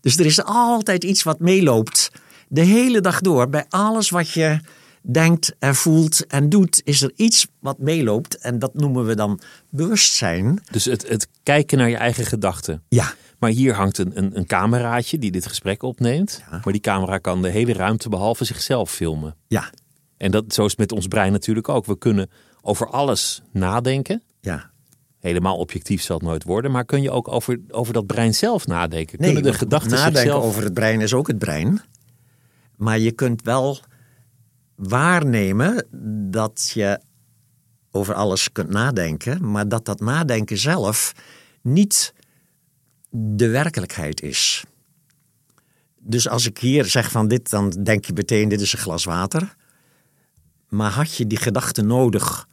Dus er is altijd iets wat meeloopt. De hele dag door, bij alles wat je denkt en voelt en doet, is er iets wat meeloopt. En dat noemen we dan bewustzijn. Dus het, het kijken naar je eigen gedachten. Ja, Maar hier hangt een, een, een cameraatje die dit gesprek opneemt. Ja. Maar die camera kan de hele ruimte behalve zichzelf filmen. ja, En dat, zo is het met ons brein natuurlijk ook. We kunnen over alles nadenken. ja. Helemaal objectief zal het nooit worden. Maar kun je ook over, over dat brein zelf nadenken? kunnen de gedachten nadenken zichzelf... over het brein is ook het brein. Maar je kunt wel waarnemen dat je over alles kunt nadenken, maar dat dat nadenken zelf niet de werkelijkheid is. Dus als ik hier zeg van dit, dan denk je meteen dit is een glas water. Maar had je die gedachte nodig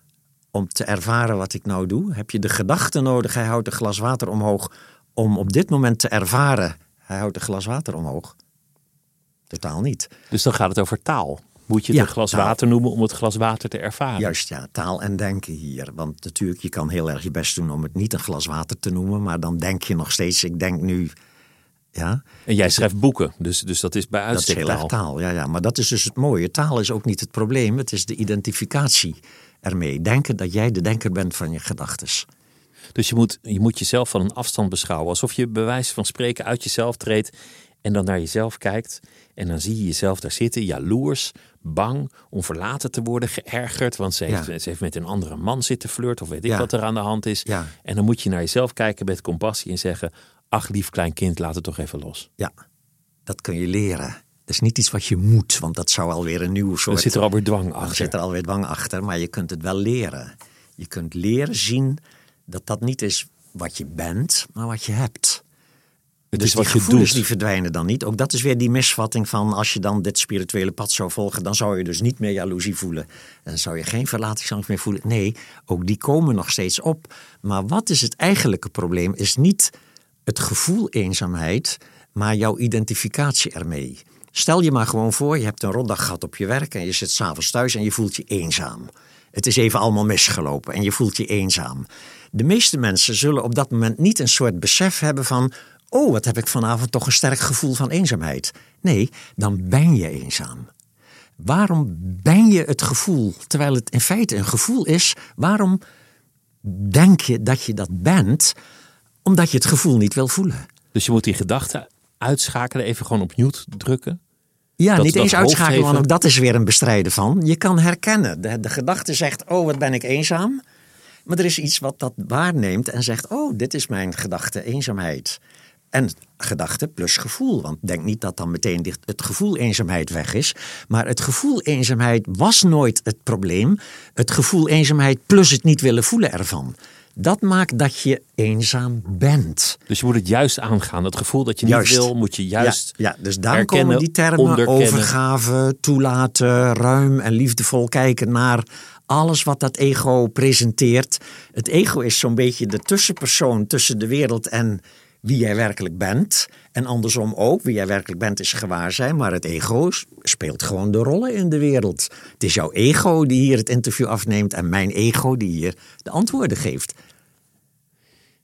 om te ervaren wat ik nou doe? Heb je de gedachte nodig, hij houdt een glas water omhoog, om op dit moment te ervaren, hij houdt een glas water omhoog? Totaal niet. Dus dan gaat het over taal. Moet je het Ja, een glas taal. water noemen om het glas water te ervaren? Juist ja, taal en denken hier. Want natuurlijk, je kan heel erg je best doen om het niet een glas water te noemen, maar dan denk je nog steeds, ik denk nu, ja, En jij schrijft boeken, dus, dus dat is bij dat is uitstek heel taal. erg taal. Ja, ja, maar dat is dus het mooie. Taal is ook niet het probleem, het is de identificatie ermee. Denken dat jij de denker bent van je gedachten. Dus je moet, je moet jezelf van een afstand beschouwen. Alsof je bij wijze van spreken uit jezelf treedt en dan naar jezelf kijkt. En dan zie je jezelf daar zitten, jaloers, bang om verlaten te worden, geërgerd. Want ze heeft, Ja. ze heeft met een andere man zitten flirten of weet ik Ja. wat er aan de hand is. Ja. En dan moet je naar jezelf kijken met compassie en zeggen... ach lief klein kind, laat het toch even los. Ja, dat kun je leren. Dat is niet iets wat je moet, want dat zou alweer een nieuw soort... Dan zit er alweer dwang achter. zit er alweer dwang achter, maar je kunt het wel leren. Je kunt leren zien dat dat niet is wat je bent, maar wat je hebt. Het dus is wat die je doet. die verdwijnen dan niet. Ook dat is weer die misvatting van als je dan dit spirituele pad zou volgen, dan zou je dus niet meer jaloezie voelen. En dan zou je geen verlatingsangst meer voelen. Nee, ook die komen nog steeds op. Maar wat is het eigenlijke probleem? Is niet het gevoel eenzaamheid, maar jouw identificatie ermee. Stel je maar gewoon voor, je hebt een rotdag gehad op je werk en je zit s'avonds thuis en je voelt je eenzaam. Het is even allemaal misgelopen en je voelt je eenzaam. De meeste mensen zullen op dat moment niet een soort besef hebben van: oh, wat heb ik vanavond toch een sterk gevoel van eenzaamheid. Nee, dan ben je eenzaam. Waarom ben je het gevoel, terwijl het in feite een gevoel is, waarom denk je dat je dat bent? Omdat je het gevoel niet wil voelen. Dus je moet die gedachten uitschakelen, even gewoon op mute drukken. Ja, Dat- niet eens uitschakelen, want ook dat is weer een bestrijden van. Je kan herkennen. De, de gedachte zegt, oh, wat ben ik eenzaam. Maar er is iets wat dat waarneemt en zegt, oh, dit is mijn gedachte, eenzaamheid. En gedachte plus gevoel. Want denk niet dat dan meteen het gevoel eenzaamheid weg is. Maar het gevoel eenzaamheid was nooit het probleem. Het gevoel eenzaamheid plus het niet willen voelen ervan. Dat maakt dat je eenzaam bent. Dus je moet het juist aangaan. Het gevoel dat je niet wil, moet je juist Ja, ja dus daar herkennen, komen die termen onderkennen. overgave, toelaten, ruim en liefdevol kijken naar alles wat dat ego presenteert. Het ego is zo'n beetje de tussenpersoon tussen de wereld en wie jij werkelijk bent. En andersom ook, wie jij werkelijk bent is gewaar zijn, maar het ego speelt gewoon de rollen in de wereld. Het is jouw ego die hier het interview afneemt en mijn ego die hier de antwoorden geeft.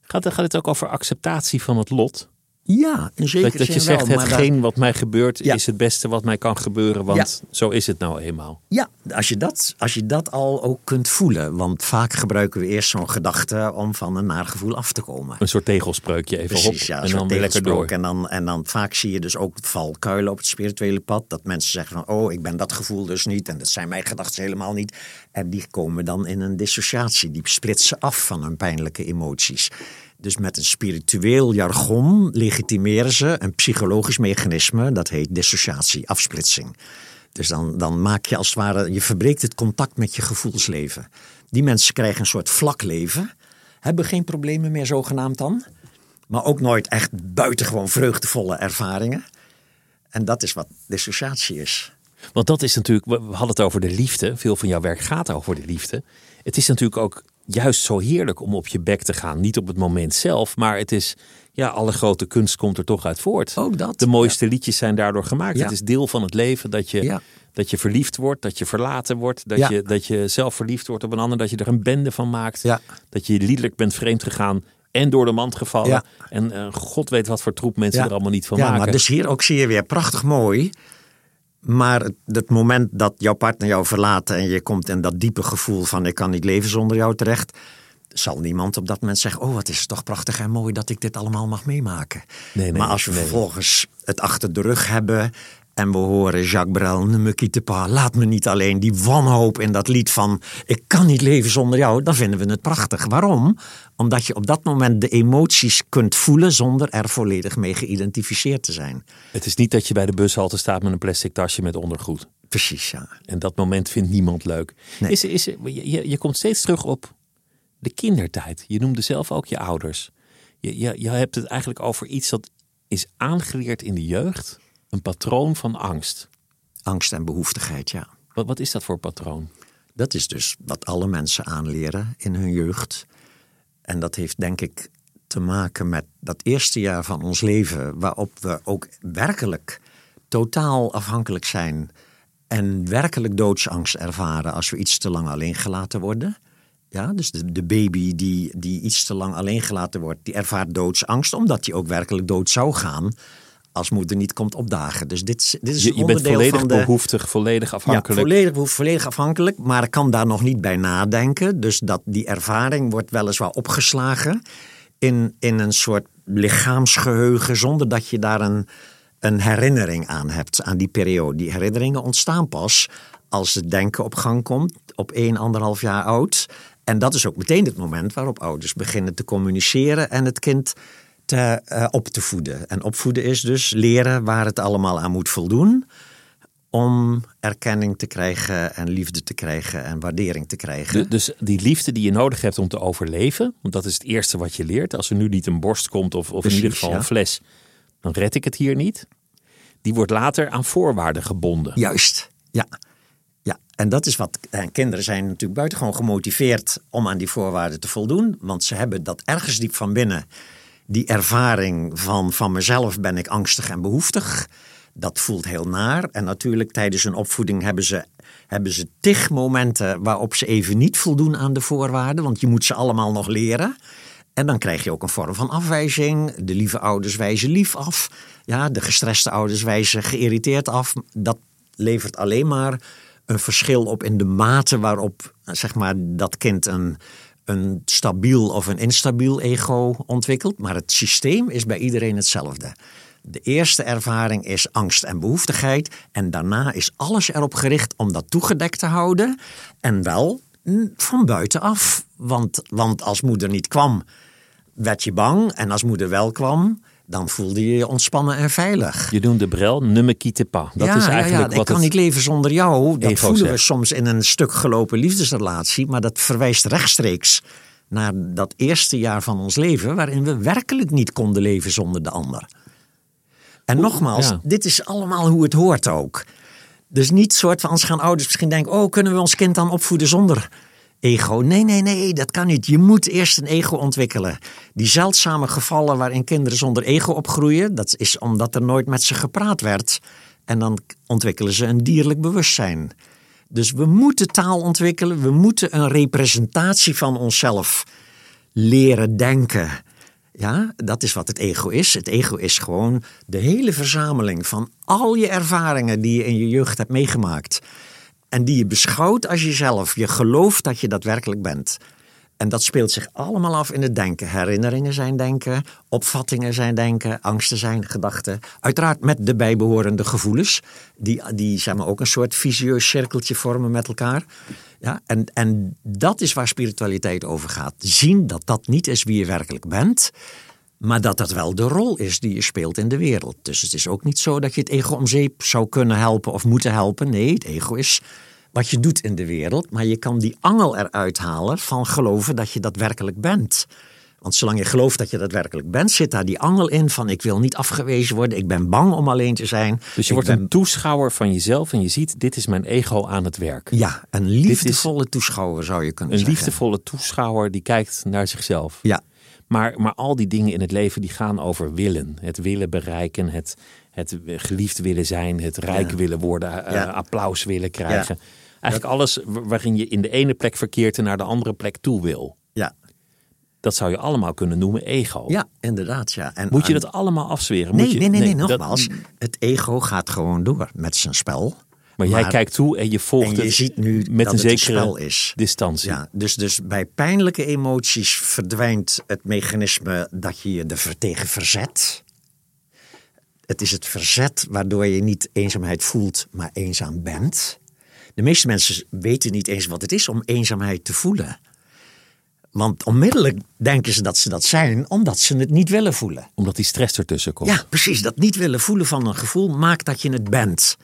Gaat, gaat het ook over acceptatie van het lot? Ja, in zekere Dat, dat je zegt, wel, hetgeen wat mij gebeurt Ja. is het beste wat mij kan gebeuren, want zo is het nou eenmaal. Ja, als je, dat, als je dat al ook kunt voelen. Want vaak gebruiken we eerst zo'n gedachte om van een naar gevoel af te komen. Een soort tegelspreukje even Precies, op ja, een en soort dan weer lekker door. En dan, en dan vaak zie je dus ook valkuilen op het spirituele pad. Dat mensen zeggen van, oh, ik ben dat gevoel dus niet. En dat zijn mijn gedachten helemaal niet. En die komen dan in een dissociatie. Die splitsen af van hun pijnlijke emoties. Dus met een spiritueel jargon legitimeren ze een psychologisch mechanisme. Dat heet dissociatie, afsplitsing. Dus dan, dan maak je als het ware, je verbreekt het contact met je gevoelsleven. Die mensen krijgen een soort vlak leven. Hebben geen problemen meer zogenaamd dan. Maar ook nooit echt buitengewoon vreugdevolle ervaringen. En dat is wat dissociatie is. Want dat is natuurlijk, we hadden het over de liefde. Veel van jouw werk gaat over de liefde. Het is natuurlijk ook juist zo heerlijk om op je bek te gaan. Niet op het moment zelf, maar het is, ja, alle grote kunst komt er toch uit voort. Ook dat, De mooiste liedjes zijn daardoor gemaakt. Ja. Het is deel van het leven dat je, Ja. dat je verliefd wordt, dat je verlaten wordt, dat, Ja. je, dat je zelf verliefd wordt op een ander, dat je er een bende van maakt. Ja. Dat je liedelijk bent vreemd gegaan en door de mand gevallen. Ja. En eh, god weet wat voor troep mensen er allemaal niet van ja, maken. maar dus hier ook zie je weer prachtig mooi. Maar het, moment dat jouw partner jou verlaat en je komt in dat diepe gevoel van ik kan niet leven zonder jou terecht, zal niemand op dat moment zeggen: Oh, wat is het toch prachtig en mooi dat ik dit allemaal mag meemaken. Nee, nee, maar als we nee. vervolgens het achter de rug hebben en we horen Jacques Brel, ne me pas, laat me niet alleen, die wanhoop in dat lied van ik kan niet leven zonder jou, dan vinden we het prachtig. Waarom? Omdat je op dat moment de emoties kunt voelen zonder er volledig mee geïdentificeerd te zijn. Het is niet dat je bij de bushalte staat met een plastic tasje met ondergoed. Precies, ja. En dat moment vindt niemand leuk. Nee. Is, je- je komt steeds terug op de kindertijd. Je noemde zelf ook je ouders. Je, je, je hebt het eigenlijk over iets dat is aangeleerd in de jeugd. Een patroon van angst. Angst en behoeftigheid, ja. Wat, wat is dat voor patroon? Dat is dus wat alle mensen aanleren in hun jeugd. En dat heeft denk ik te maken met dat eerste jaar van ons leven, waarop we ook werkelijk totaal afhankelijk zijn en werkelijk doodsangst ervaren als we iets te lang alleen gelaten worden. Ja, dus de, de baby die, die iets te lang alleen gelaten wordt, die ervaart doodsangst, omdat hij ook werkelijk dood zou gaan als moeder niet komt opdagen. Dus dit, is- dit is Je, bent onderdeel volledig van de... behoeftig, volledig afhankelijk. Ja, volledig, behoef- volledig afhankelijk, maar ik kan daar nog niet bij nadenken. Dus dat die ervaring wordt weliswaar opgeslagen in, in een soort lichaamsgeheugen, zonder dat je daar een, een herinnering aan hebt, aan die periode. Die herinneringen ontstaan pas als het denken op gang komt, op 1, anderhalf jaar oud. En dat is ook meteen het moment waarop ouders beginnen te communiceren en het kind te, eh, op te voeden. En opvoeden is dus leren waar het allemaal aan moet voldoen om erkenning te krijgen en liefde te krijgen en waardering te krijgen. Du- dus die liefde die je nodig hebt om te overleven, want dat is het eerste wat je leert. Als er nu niet een borst komt of, of in ieder geval ja. een fles, dan red ik het hier niet. Die wordt later aan voorwaarden gebonden. Juist, ja. Ja, en dat is wat. En kinderen zijn natuurlijk buitengewoon gemotiveerd om aan die voorwaarden te voldoen. Want ze hebben dat ergens diep van binnen. Die ervaring van van mezelf ben ik angstig en behoeftig. Dat voelt heel naar. En natuurlijk tijdens hun opvoeding hebben ze, hebben ze tig momenten waarop ze even niet voldoen aan de voorwaarden. Want je moet ze allemaal nog leren. En dan krijg je ook een vorm van afwijzing. De lieve ouders wijzen lief af. Ja, de gestreste ouders wijzen geïrriteerd af. Dat levert alleen maar een verschil op in de mate waarop zeg maar, dat kind een, een stabiel of een instabiel ego ontwikkelt. Maar het systeem is bij iedereen hetzelfde. De eerste ervaring is angst en behoeftigheid. En daarna is alles erop gericht om dat toegedekt te houden. En wel van buitenaf. Want, want als moeder niet kwam, werd je bang. En als moeder wel kwam, dan voelde je je ontspannen en veilig. Je noemt de brel, ne me quitte pas. Dat ja, is eigenlijk ja, ja. wat ik kan niet leven zonder jou. Dat voelen we soms in een stuk gelopen liefdesrelatie. Maar dat verwijst rechtstreeks naar dat eerste jaar van ons leven... waarin we werkelijk niet konden leven zonder de ander. En nogmaals, ja. dit is allemaal hoe het hoort ook. Dus niet soort van, anders gaan ouders misschien denken... oh, kunnen we ons kind dan opvoeden zonder ego? Nee, nee, nee, dat kan niet. Je moet eerst een ego ontwikkelen. Die zeldzame gevallen waarin kinderen zonder ego opgroeien... dat is omdat er nooit met ze gepraat werd. En dan ontwikkelen ze een dierlijk bewustzijn. Dus we moeten taal ontwikkelen. We moeten een representatie van onszelf leren denken. Ja, dat is wat het ego is. Het ego is gewoon de hele verzameling van al je ervaringen die je in je jeugd hebt meegemaakt. En die je beschouwt als jezelf. Je gelooft dat je daadwerkelijk bent. En dat speelt zich allemaal af in het denken. Herinneringen zijn denken, opvattingen zijn denken, angsten zijn gedachten. Uiteraard met de bijbehorende gevoelens, die, die zeg maar, ook een soort visieus cirkeltje vormen met elkaar. Ja, en, en dat is waar spiritualiteit over gaat. Zien dat dat niet is wie je werkelijk bent, maar dat dat wel de rol is die je speelt in de wereld. Dus het is ook niet zo dat je het ego om zeep zou kunnen helpen of moeten helpen. Nee, het ego is wat je doet in de wereld. Maar je kan die angel eruit halen van geloven dat je dat werkelijk bent. Want zolang je gelooft dat je dat werkelijk bent, zit daar die angel in van ik wil niet afgewezen worden, ik ben bang om alleen te zijn. Dus je wordt ben- een toeschouwer van jezelf en je ziet, dit is mijn ego aan het werk. Ja, een liefdevolle toeschouwer zou je kunnen Een zeggen. liefdevolle toeschouwer die kijkt naar zichzelf. Ja, Maar, maar al die dingen in het leven die gaan over willen. Het willen bereiken, het, het geliefd willen zijn, het rijk Ja. willen worden, eh, applaus willen krijgen. Eigenlijk alles wa- waarin je in de ene plek verkeert en naar de andere plek toe wil. ja. Dat zou je allemaal kunnen noemen ego. ja inderdaad. Ja. En, Moet je dat allemaal afzweren? Nee, Moet je, nee, nee, nee, dat- nogmaals. het ego gaat gewoon door met zijn spel. Maar jij kijkt toe en je volgt en je het ziet nu met dat een het een zekere is. distantie. Ja, dus, dus bij pijnlijke emoties verdwijnt het mechanisme dat je je er tegen verzet. Het is het verzet waardoor je niet eenzaamheid voelt, maar eenzaam bent. De meeste mensen weten niet eens wat het is om eenzaamheid te voelen. Want onmiddellijk denken ze dat ze dat zijn, omdat ze het niet willen voelen. Omdat die stress ertussen komt. Ja, precies. Dat niet willen voelen van een gevoel maakt dat je het bent.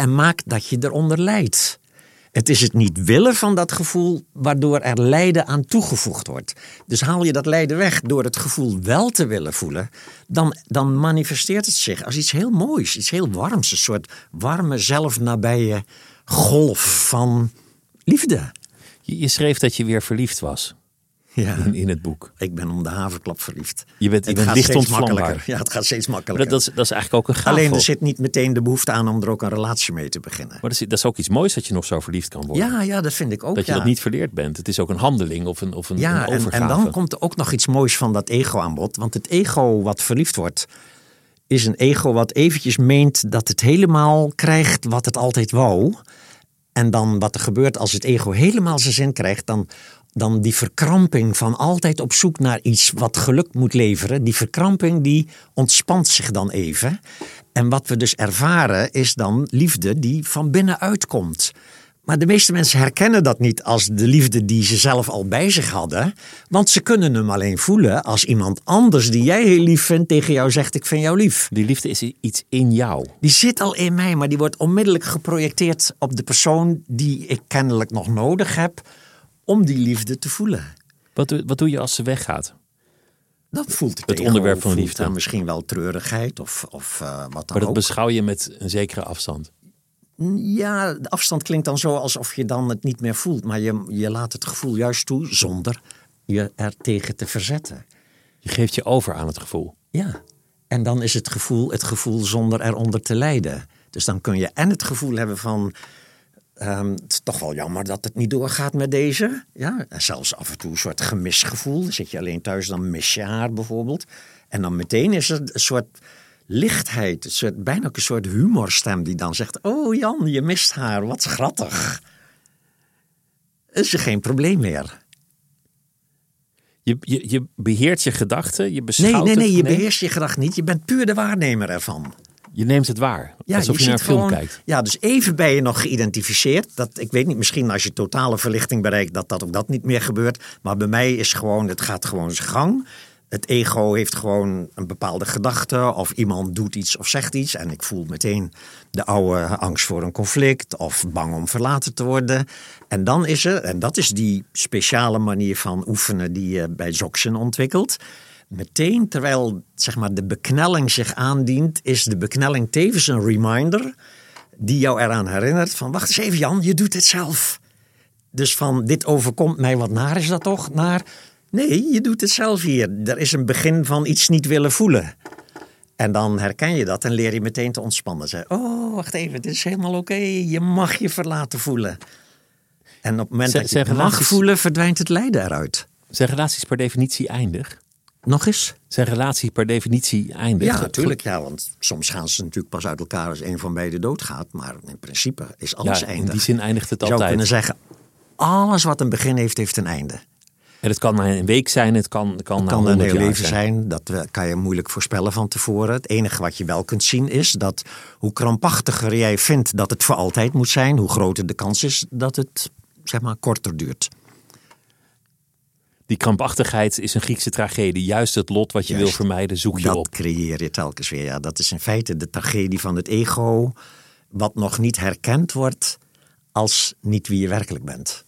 En maakt dat je eronder lijdt. Het is het niet willen van dat gevoel waardoor er lijden aan toegevoegd wordt. Dus haal je dat lijden weg door het gevoel wel te willen voelen, dan, dan manifesteert het zich als iets heel moois, iets heel warms. Een soort warme, zelfnabije golf van liefde. Je, je schreef dat je weer verliefd was Ja. in, in het boek. Ik ben om de haverklap verliefd. Je bent- je het bent gaat licht steeds makkelijker. Ja, het gaat steeds makkelijker. dat, dat, is, dat is eigenlijk ook een gaaf. Alleen er zit niet meteen de behoefte aan om er ook een relatie mee te beginnen. Maar dat is, dat is ook iets moois dat je nog zo verliefd kan worden. Ja, ja, dat vind ik ook. dat je ja. dat niet verleerd bent. Het is ook een handeling of een, of een, ja, een en, en dan komt er ook nog iets moois van dat ego aan bod. Want het ego wat verliefd wordt, is een ego wat eventjes meent dat het helemaal krijgt wat het altijd wou. En dan wat er gebeurt als het ego helemaal zijn zin krijgt, dan, dan die verkramping van altijd op zoek naar iets wat geluk moet leveren. Die verkramping die ontspant zich dan even. En wat we dus ervaren is dan liefde die van binnenuit komt. Maar de meeste mensen herkennen dat niet als de liefde die ze zelf al bij zich hadden. Want ze kunnen hem alleen voelen als iemand anders die jij heel lief vindt tegen jou zegt ik vind jou lief. Die liefde is iets in jou. Die zit al in mij, maar die wordt onmiddellijk geprojecteerd op de persoon die ik kennelijk nog nodig heb om die liefde te voelen. Wat, doe- wat doe je als ze weggaat? Dat voelt het, Het onderwerp van liefde. dan misschien wel treurigheid of, of eh, wat dan Maar dat ook. beschouw je met een zekere afstand. Ja, de afstand klinkt dan zo alsof je dan het niet meer voelt. Maar je, je laat het gevoel juist toe zonder je er tegen te verzetten. Je geeft je over aan het gevoel. Ja, en dan is het gevoel het gevoel zonder eronder te lijden. Dus dan kun je en het gevoel hebben van... ehm, het is toch wel jammer dat het niet doorgaat met deze. Ja, en zelfs af en toe een soort gemisgevoel. Dan zit je alleen thuis, dan mis je haar bijvoorbeeld. En dan meteen is er een soort lichtheid. Een soort, bijna ook een soort humorstem die dan zegt... Oh Jan, je mist haar, wat schattig. Is er geen probleem meer. Je, je, je beheert je gedachten, je Nee, beschouwt nee, nee, het. je beheerst je gedrag niet. Je bent puur de waarnemer ervan. Je neemt het waar. alsof je, ziet naar een film gewoon- kijkt. Ja, dus even ben je nog geïdentificeerd. Dat, ik weet niet, misschien als je totale verlichting bereikt, dat dat ook dat niet meer gebeurt. Maar bij mij is gewoon, het gaat gewoon zijn gang. Het ego heeft gewoon een bepaalde gedachte. Of iemand doet iets of zegt iets. En ik voel meteen de oude angst voor een conflict. Of bang om verlaten te worden. En dan is er, en dat is die speciale manier van oefenen die je bij Zoxen ontwikkelt. Meteen terwijl zeg maar, de beknelling zich aandient, is de beknelling tevens een reminder die jou eraan herinnert van wacht eens even Jan, je doet het zelf. Dus van dit overkomt mij, wat naar is dat toch? Naar nee, je doet het zelf hier. Er is een begin van iets niet willen voelen. En dan herken je dat en leer je meteen te ontspannen. Zeg, oh, wacht even, dit is helemaal oké. Je mag je verlaten voelen. En op het moment dat je zijn mag relaties- voelen, verdwijnt het lijden eruit. Zijn relaties per definitie eindig? Nog eens? Zijn relaties per definitie eindig? Ja, natuurlijk. Ja, want soms gaan ze natuurlijk pas uit elkaar als een van beiden doodgaat. Maar in principe is alles Ja, in eindig. die zin eindigt het Je zou altijd. kunnen zeggen, alles wat een begin heeft, heeft een einde. En het kan na een week zijn, het kan, het kan Het kan een 100 heel jaar leven zijn. Dat eh, kan je moeilijk voorspellen van tevoren. Het enige wat je wel kunt zien is dat hoe krampachtiger jij vindt dat het voor altijd moet zijn, hoe groter de kans is dat het zeg maar korter duurt. Die krampachtigheid is een Griekse tragedie. Juist het lot wat je Juist. wil vermijden, zoek je dat op. creëer je telkens weer. Ja, dat is in feite de tragedie van het ego, wat nog niet herkend wordt als niet wie je werkelijk bent.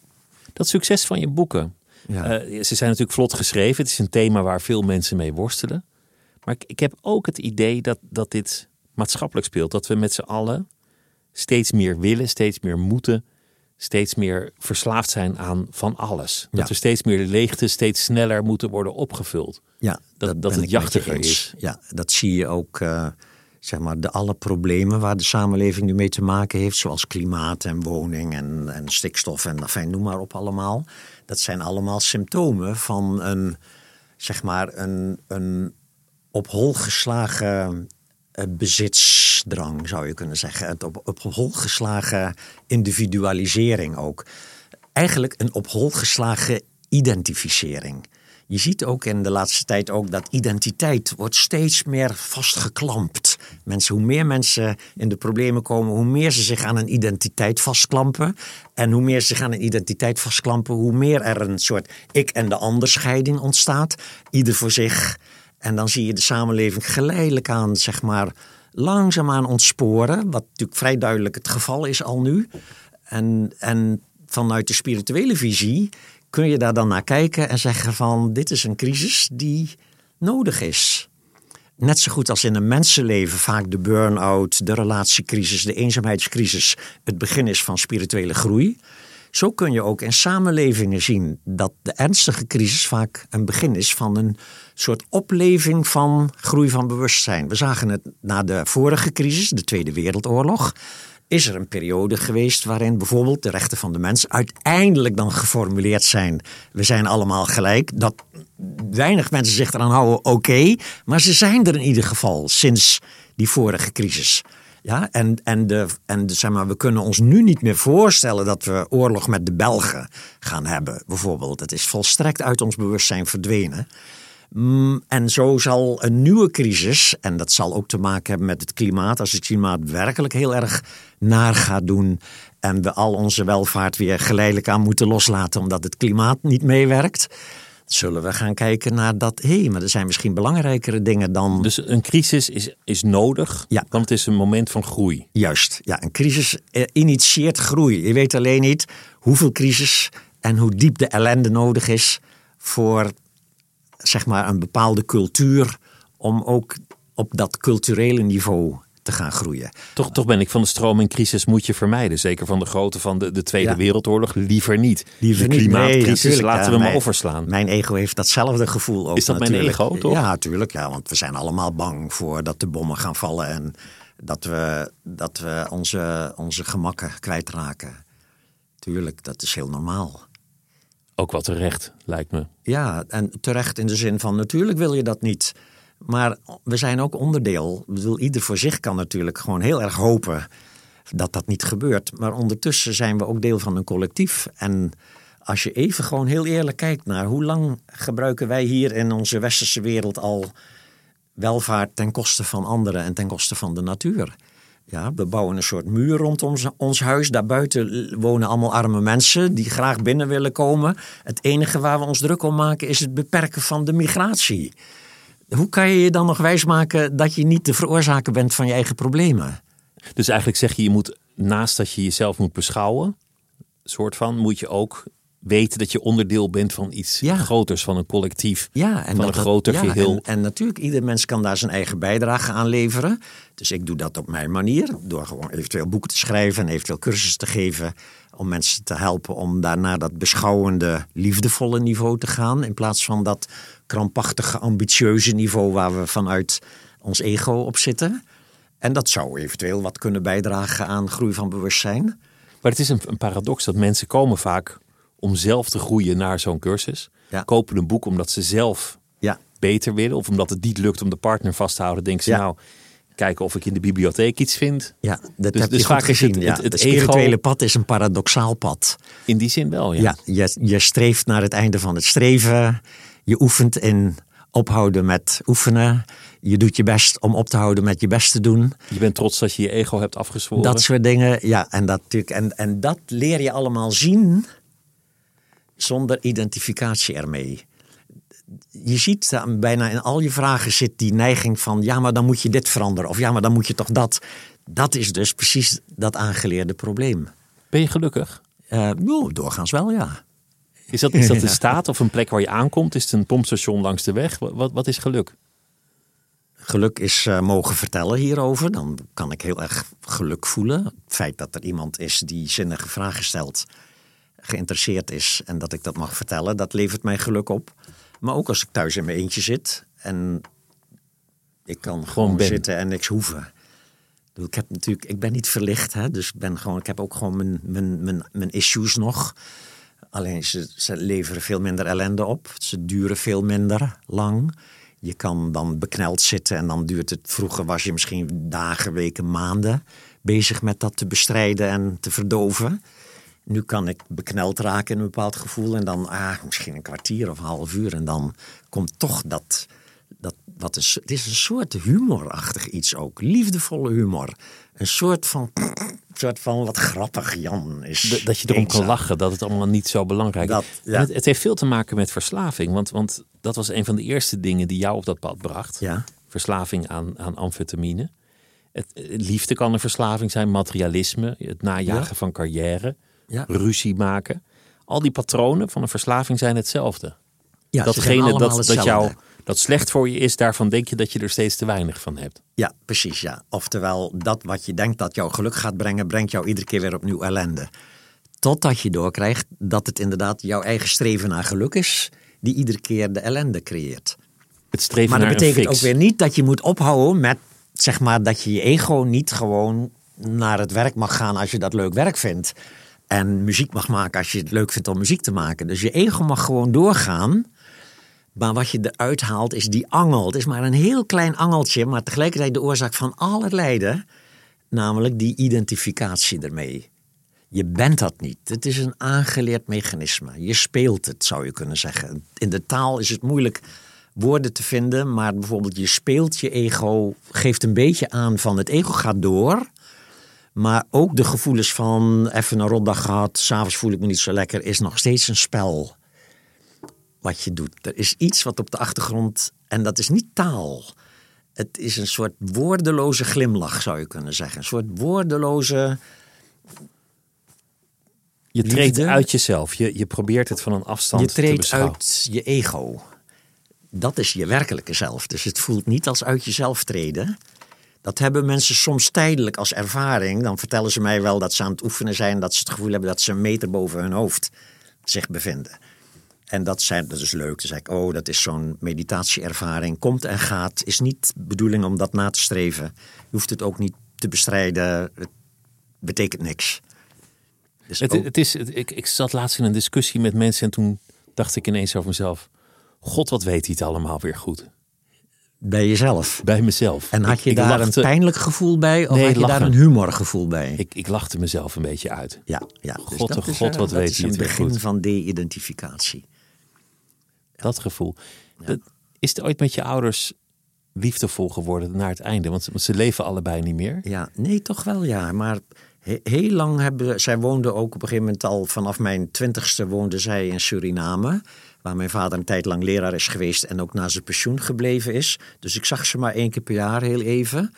Dat succes van je boeken. Ja. eh, ze zijn natuurlijk vlot geschreven. Het is een thema waar veel mensen mee worstelen. Maar ik, ik heb ook het idee dat, dat dit maatschappelijk speelt. Dat we met z'n allen steeds meer willen, steeds meer moeten, steeds meer verslaafd zijn aan van alles. Dat Ja. we steeds meer de leegte steeds sneller moeten worden opgevuld. Ja, Dat- dat het jachtiger is. Ja, dat zie je ook, eh, zeg maar, de alle problemen waar de samenleving nu mee te maken heeft, zoals klimaat en woning en, en stikstof en enfin, noem maar op allemaal. Dat zijn allemaal symptomen van een, zeg maar, een, een op hol geslagen eh, bezitsdrang, zou je kunnen zeggen. Het op, op hol geslagen individualisering ook. Eigenlijk een op hol geslagen identificering. Je ziet ook in de laatste tijd ook dat identiteit wordt steeds meer vastgeklampt. Mensen, hoe meer mensen in de problemen komen, hoe meer ze zich aan een identiteit vastklampen. En hoe meer ze zich aan een identiteit vastklampen, hoe meer er een soort ik en de ander scheiding ontstaat. Ieder voor zich. En dan zie je de samenleving geleidelijk aan, zeg maar, langzaamaan ontsporen. Wat natuurlijk vrij duidelijk het geval is al nu. En, en vanuit de spirituele visie kun je daar dan naar kijken en zeggen van dit is een crisis die nodig is. Net zo goed als in een mensenleven vaak de burn-out, de relatiecrisis, de eenzaamheidscrisis het begin is van spirituele groei. Zo kun je ook in samenlevingen zien dat de ernstige crisis vaak een begin is van een soort opleving van groei van bewustzijn. We zagen het na de vorige crisis, de Tweede Wereldoorlog. Is er een periode geweest waarin bijvoorbeeld de rechten van de mens uiteindelijk dan geformuleerd zijn. We zijn allemaal gelijk. Dat weinig mensen zich eraan houden, oké. maar ze zijn er in ieder geval sinds die vorige crisis. Ja, en, en, de, en de, zeg maar, we kunnen ons nu niet meer voorstellen dat we oorlog met de Belgen gaan hebben, bijvoorbeeld. Het is volstrekt uit ons bewustzijn verdwenen. Mm, En zo zal een nieuwe crisis, en dat zal ook te maken hebben met het klimaat, als het klimaat werkelijk heel erg naar gaat doen en we al onze welvaart weer geleidelijk aan moeten loslaten omdat het klimaat niet meewerkt, zullen we gaan kijken naar dat, hé, hey, maar er zijn misschien belangrijkere dingen dan Dus een crisis is, is nodig, Ja. want het is een moment van groei. Juist, ja, een crisis eh, initieert groei. Je weet alleen niet hoeveel crisis en hoe diep de ellende nodig is voor zeg maar een bepaalde cultuur om ook op dat culturele niveau te gaan groeien. Toch, toch ben ik van de stroom en crisis moet je vermijden. Zeker van de grootte van de, de Tweede Ja. Wereldoorlog. Liever niet. Liever de klimaatcrisis Nee, laten ja, we mijn- maar overslaan. Mijn ego heeft datzelfde gevoel ook Is dat mijn natuurlijk. ego, toch? Ja, natuurlijk. Ja, want we zijn allemaal bang voor dat de bommen gaan vallen en dat we, dat we onze, onze gemakken kwijtraken. Tuurlijk, dat is heel normaal. Ook wat terecht, lijkt me. Ja, en terecht in de zin van natuurlijk wil je dat niet. Maar we zijn ook onderdeel. Ik bedoel, ieder voor zich kan natuurlijk gewoon heel erg hopen dat dat niet gebeurt. Maar ondertussen zijn we ook deel van een collectief. En als je even gewoon heel eerlijk kijkt naar hoe lang gebruiken wij hier in onze westerse wereld al welvaart ten koste van anderen en ten koste van de natuur. Ja, we bouwen een soort muur rondom ons, ons huis. Daarbuiten wonen allemaal arme mensen die graag binnen willen komen. Het enige waar we ons druk om maken is het beperken van de migratie. Hoe kan je je dan nog wijsmaken dat je niet de veroorzaker bent van je eigen problemen? Dus eigenlijk zeg je, je moet naast dat je jezelf moet beschouwen, soort van, moet je ook weten dat je onderdeel bent van iets Ja. groters, van een collectief, Ja, en van dat een groter ja, geheel. En, en natuurlijk, ieder mens kan daar zijn eigen bijdrage aan leveren. Dus ik doe dat op mijn manier. Door gewoon eventueel boeken te schrijven en eventueel cursussen te geven. Om mensen te helpen om daar naar dat beschouwende, liefdevolle niveau te gaan. In plaats van dat krampachtige, ambitieuze niveau waar we vanuit ons ego op zitten. En dat zou eventueel wat kunnen bijdragen aan groei van bewustzijn. Maar het is een, een paradox dat mensen komen vaak om zelf te groeien naar zo'n cursus. Ja. Kopen een boek omdat ze zelf Ja, beter willen. Of omdat het niet lukt om de partner vast te houden. Denken ze Ja. nou, kijken of ik in de bibliotheek iets vind. ja dat Dus- heb dus je vaak goed is het- gezien. het- ja. het het spirituele ego- pad is een paradoxaal pad. In die zin wel, ja. Ja, je, je streeft naar het einde van het streven. Je oefent in ophouden met oefenen. Je doet je best om op te houden met je best te doen. Je bent trots dat je je ego hebt afgezworen. Dat soort dingen. Ja, en dat, natuurlijk- en, en dat leer je allemaal zien zonder identificatie ermee. Je ziet eh, bijna in al je vragen zit die neiging van... ja, maar dan moet je dit veranderen. Of ja, maar dan moet je toch dat. Dat is dus precies dat aangeleerde probleem. Ben je gelukkig? Nou, doorgaans wel, ja. Is dat, is dat een staat of een plek waar je aankomt? Is het een pompstation langs de weg? Wat, wat, is geluk? geluk is eh, mogen vertellen hierover. Dan kan ik heel erg geluk voelen. Het feit dat er iemand is die zinnige vragen stelt, geïnteresseerd is en dat ik dat mag vertellen, dat levert mij geluk op. Maar ook als ik thuis in mijn eentje zit en ik kan gewoon, ben. zitten en niks hoeven. Ik heb natuurlijk, ik ben niet verlicht, hè, dus ik, ben gewoon, ik heb ook gewoon mijn, mijn, mijn, mijn issues nog. Alleen ze, leveren veel minder ellende op. Ze duren veel minder lang. Je kan dan bekneld zitten en dan duurt het. Vroeger was je misschien dagen, weken, maanden bezig met dat te bestrijden en te verdoven. Nu kan ik bekneld raken in een bepaald gevoel en dan ah, misschien een kwartier of een half uur. En dan komt toch dat. dat wat is, het is een soort humorachtig iets ook. Liefdevolle humor. Een soort van. soort van wat grappig Jan is. Dat- Dat je erom kan lachen, dat het allemaal niet zo belangrijk Dat, is. ja. Het, het heeft veel te maken met verslaving. Want, want dat was een van de eerste dingen die jou op dat pad bracht. Ja. Verslaving aan, aan amfetamine. Het, eh, liefde kan een verslaving zijn, materialisme, het najagen Ja. van carrière, ruzie maken. Al die patronen van een verslaving zijn hetzelfde. Ja, Datgene dat, dat, jou, dat slecht voor je is, daarvan denk je dat je er steeds te weinig van hebt. Ja, precies. Ja. Oftewel, dat wat je denkt dat jou geluk gaat brengen, brengt jou iedere keer weer opnieuw ellende. Totdat je doorkrijgt dat het inderdaad jouw eigen streven naar geluk is, die iedere keer de ellende creëert. Het streven Maar dat naar betekent ook weer niet dat je moet ophouden met, zeg maar, dat je je ego niet gewoon naar het werk mag gaan als je dat leuk werk vindt. En muziek mag maken als je het leuk vindt om muziek te maken. Dus je ego mag gewoon doorgaan. Maar wat je eruit haalt is die angel. Het is maar een heel klein angeltje, maar tegelijkertijd de oorzaak van alle lijden. Namelijk die identificatie ermee. Je bent dat niet. Het is een aangeleerd mechanisme. Je speelt het, zou je kunnen zeggen. In de taal is het moeilijk woorden te vinden, maar bijvoorbeeld je speelt je ego, geeft een beetje aan van het ego gaat door. Maar ook de gevoelens van even een rotdag gehad, s'avonds voel ik me niet zo lekker, is nog steeds een spel wat je doet. Er is iets wat op de achtergrond, en dat is niet taal. Het is een soort woordeloze glimlach, zou je kunnen zeggen. Een soort woordeloze. Je treedt liefde. uit jezelf. Je, je probeert het van een afstand Je te treedt beschouwen. uit je ego. dat is je werkelijke zelf. Dus het voelt niet als uit jezelf treden. Dat hebben mensen soms tijdelijk als ervaring. Dan vertellen ze mij wel dat ze aan het oefenen zijn. Dat ze het gevoel hebben dat ze een meter boven hun hoofd zich bevinden. En dat, zijn, dat is leuk. Dan zeg ik, oh, dat is zo'n meditatieervaring. Komt en gaat. Is niet de bedoeling om dat na te streven. Je hoeft het ook niet te bestrijden. Het betekent niks. Dus Het, ook- het is, het- ik, ik zat laatst in een discussie met mensen en toen dacht ik ineens over mezelf. God, wat weet hij het allemaal weer goed. bij jezelf. Bij mezelf. En had je ik daar lachte- een pijnlijk gevoel bij? Of Nee, had je daar een humorgevoel bij? Ik, ik lachte mezelf een beetje uit. ja, ja. Dus God, dat is, God, eh, wat dat weet is een het weer begin goed. van de-identificatie. Dat gevoel. Dat- is het ooit met je ouders liefdevol geworden naar het einde? Want, want ze leven allebei niet meer. Ja, nee, toch wel ja. Maar he- heel lang hebben... Zij woonde ook op een gegeven moment al... Vanaf mijn twintigste woonde zij in Suriname. Waar mijn vader een tijd lang leraar is geweest... en ook na zijn pensioen gebleven is. Dus ik zag ze maar één keer per jaar heel even.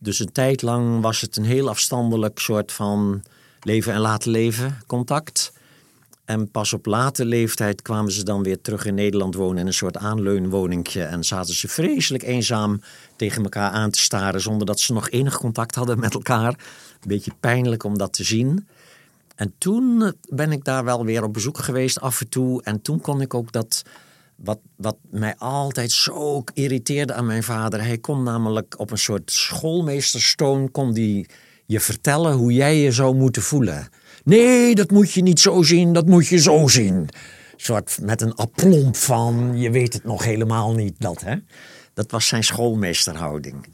Dus een tijd lang was het een heel afstandelijk soort van... leven en laten leven contact. En pas op late leeftijd kwamen ze dan weer terug in Nederland wonen in een soort aanleunwoningje. En zaten ze vreselijk eenzaam tegen elkaar aan te staren zonder dat ze nog enig contact hadden met elkaar. Een beetje pijnlijk om dat te zien. En toen ben ik daar wel weer op bezoek geweest af en toe. En toen kon ik ook dat, wat, wat mij altijd zo irriteerde aan mijn vader. Hij kon namelijk op een soort schoolmeesterstoon kon die je vertellen hoe jij je zou moeten voelen. Nee, dat moet je niet zo zien, dat moet je zo zien. soort met een aplomp van, je weet het nog helemaal niet, dat hè. Dat was zijn schoolmeesterhouding.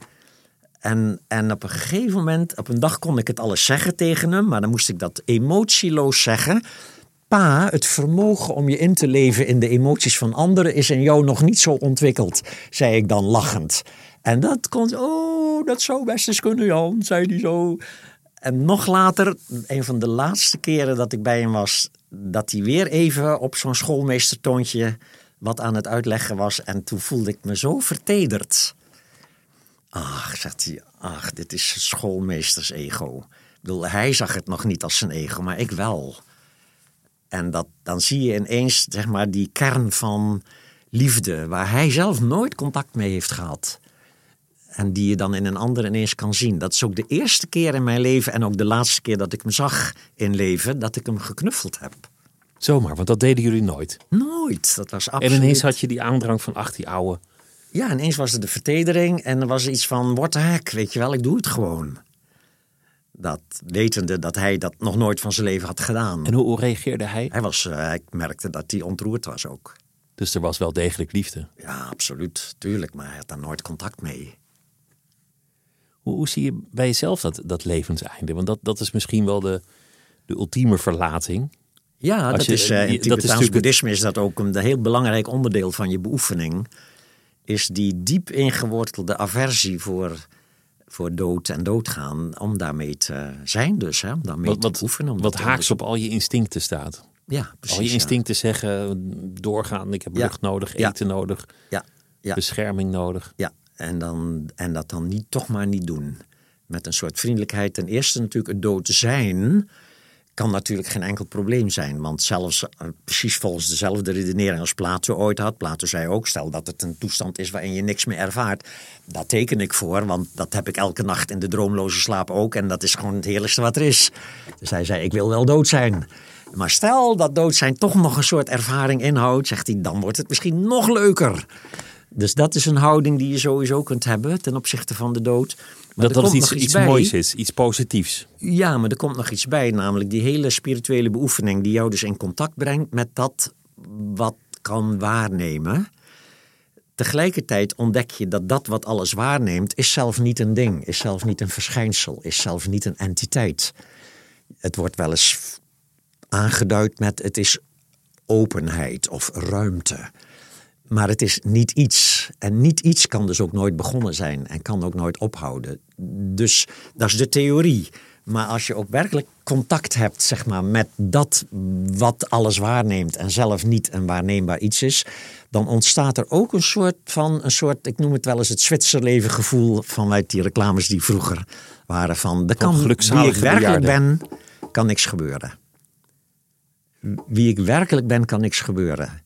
En, en op een gegeven moment, op een dag kon ik het alles zeggen tegen hem, maar dan moest ik dat emotieloos zeggen. Pa, het vermogen om je in te leven in de emoties van anderen is in jou nog niet zo ontwikkeld, zei ik dan lachend. En dat kon, oh, dat zou best eens kunnen, Jan, zei hij zo. En nog later, een van de laatste keren dat ik bij hem was, dat hij weer even op zo'n schoolmeestertoontje wat aan het uitleggen was. En toen voelde ik me zo vertederd. Ach, zegt hij, ach, dit is schoolmeesters-ego. Ik bedoel, hij zag het nog niet als zijn ego, maar ik wel. En dat, dan zie je ineens, zeg maar, die kern van liefde, waar hij zelf nooit contact mee heeft gehad. En die je dan in een ander ineens kan zien. Dat is ook de eerste keer in mijn leven en ook de laatste keer dat ik hem zag in leven, dat ik hem geknuffeld heb. Zomaar, want dat deden jullie nooit. Nooit. Dat was absoluut. En ineens had je die aandrang van, ach die ouwe. Ja, ineens was er de vertedering en er was iets van, what the heck, weet je wel, ik doe het gewoon. Dat wetende dat hij dat nog nooit van zijn leven had gedaan. En hoe, reageerde hij? Hij was, ik merkte dat hij ontroerd was ook. Dus er was wel degelijk liefde. Ja, absoluut, tuurlijk, maar hij had daar nooit contact mee. Hoe, hoe zie je bij jezelf dat, dat levenseinde? Want dat, dat is misschien wel de, de ultieme verlating. Ja, Als dat je- is, eh, in dat is boeddhisme is dat ook een heel belangrijk onderdeel van je beoefening. Is die diep ingewortelde aversie voor, voor dood en doodgaan. Om daarmee te zijn dus, hè? om daarmee Wat, te wat, oefenen. om wat haaks op al je instincten staat. Ja, precies. al je ja. instincten zeggen, doorgaan, ik heb Ja. lucht nodig, eten nodig, Ja, ja, bescherming nodig. ja. En, dan, en dat dan niet, toch maar niet doen. Met een soort vriendelijkheid. Ten eerste natuurlijk het dood zijn kan natuurlijk geen enkel probleem zijn. Want zelfs eh, precies volgens dezelfde redenering als Plato ooit had. Plato zei ook, stel dat het een toestand is waarin je niks meer ervaart. Daar teken ik voor, want dat heb ik elke nacht in de droomloze slaap ook. En dat is gewoon het heerlijkste wat er is. Dus hij zei, ik wil wel dood zijn. Maar stel dat dood zijn toch nog een soort ervaring inhoudt, zegt hij, dan wordt het misschien nog leuker. Dus dat is een houding die je sowieso kunt hebben ten opzichte van de dood. Maar Dat, er dat komt iets, nog iets bij. moois is, iets positiefs. Ja, maar er komt nog iets bij, namelijk die hele spirituele beoefening die jou dus in contact brengt met dat wat kan waarnemen. Tegelijkertijd ontdek je dat dat wat alles waarneemt, is zelf niet een ding, is zelf niet een verschijnsel, is zelf niet een entiteit. Het wordt wel eens aangeduid met het is openheid of ruimte. Maar het is niet iets. En niet iets kan dus ook nooit begonnen zijn en kan ook nooit ophouden. Dus dat is de theorie. Maar als je ook werkelijk contact hebt zeg maar, met dat wat alles waarneemt en zelf niet een waarneembaar iets is, dan ontstaat er ook een soort van, een soort, ik noem het wel eens het Zwitserleven gevoel vanuit die reclames die vroeger waren van, er kan wie ik werkelijk bejaarden. ben, kan niks gebeuren. Wie ik werkelijk ben, kan niks gebeuren.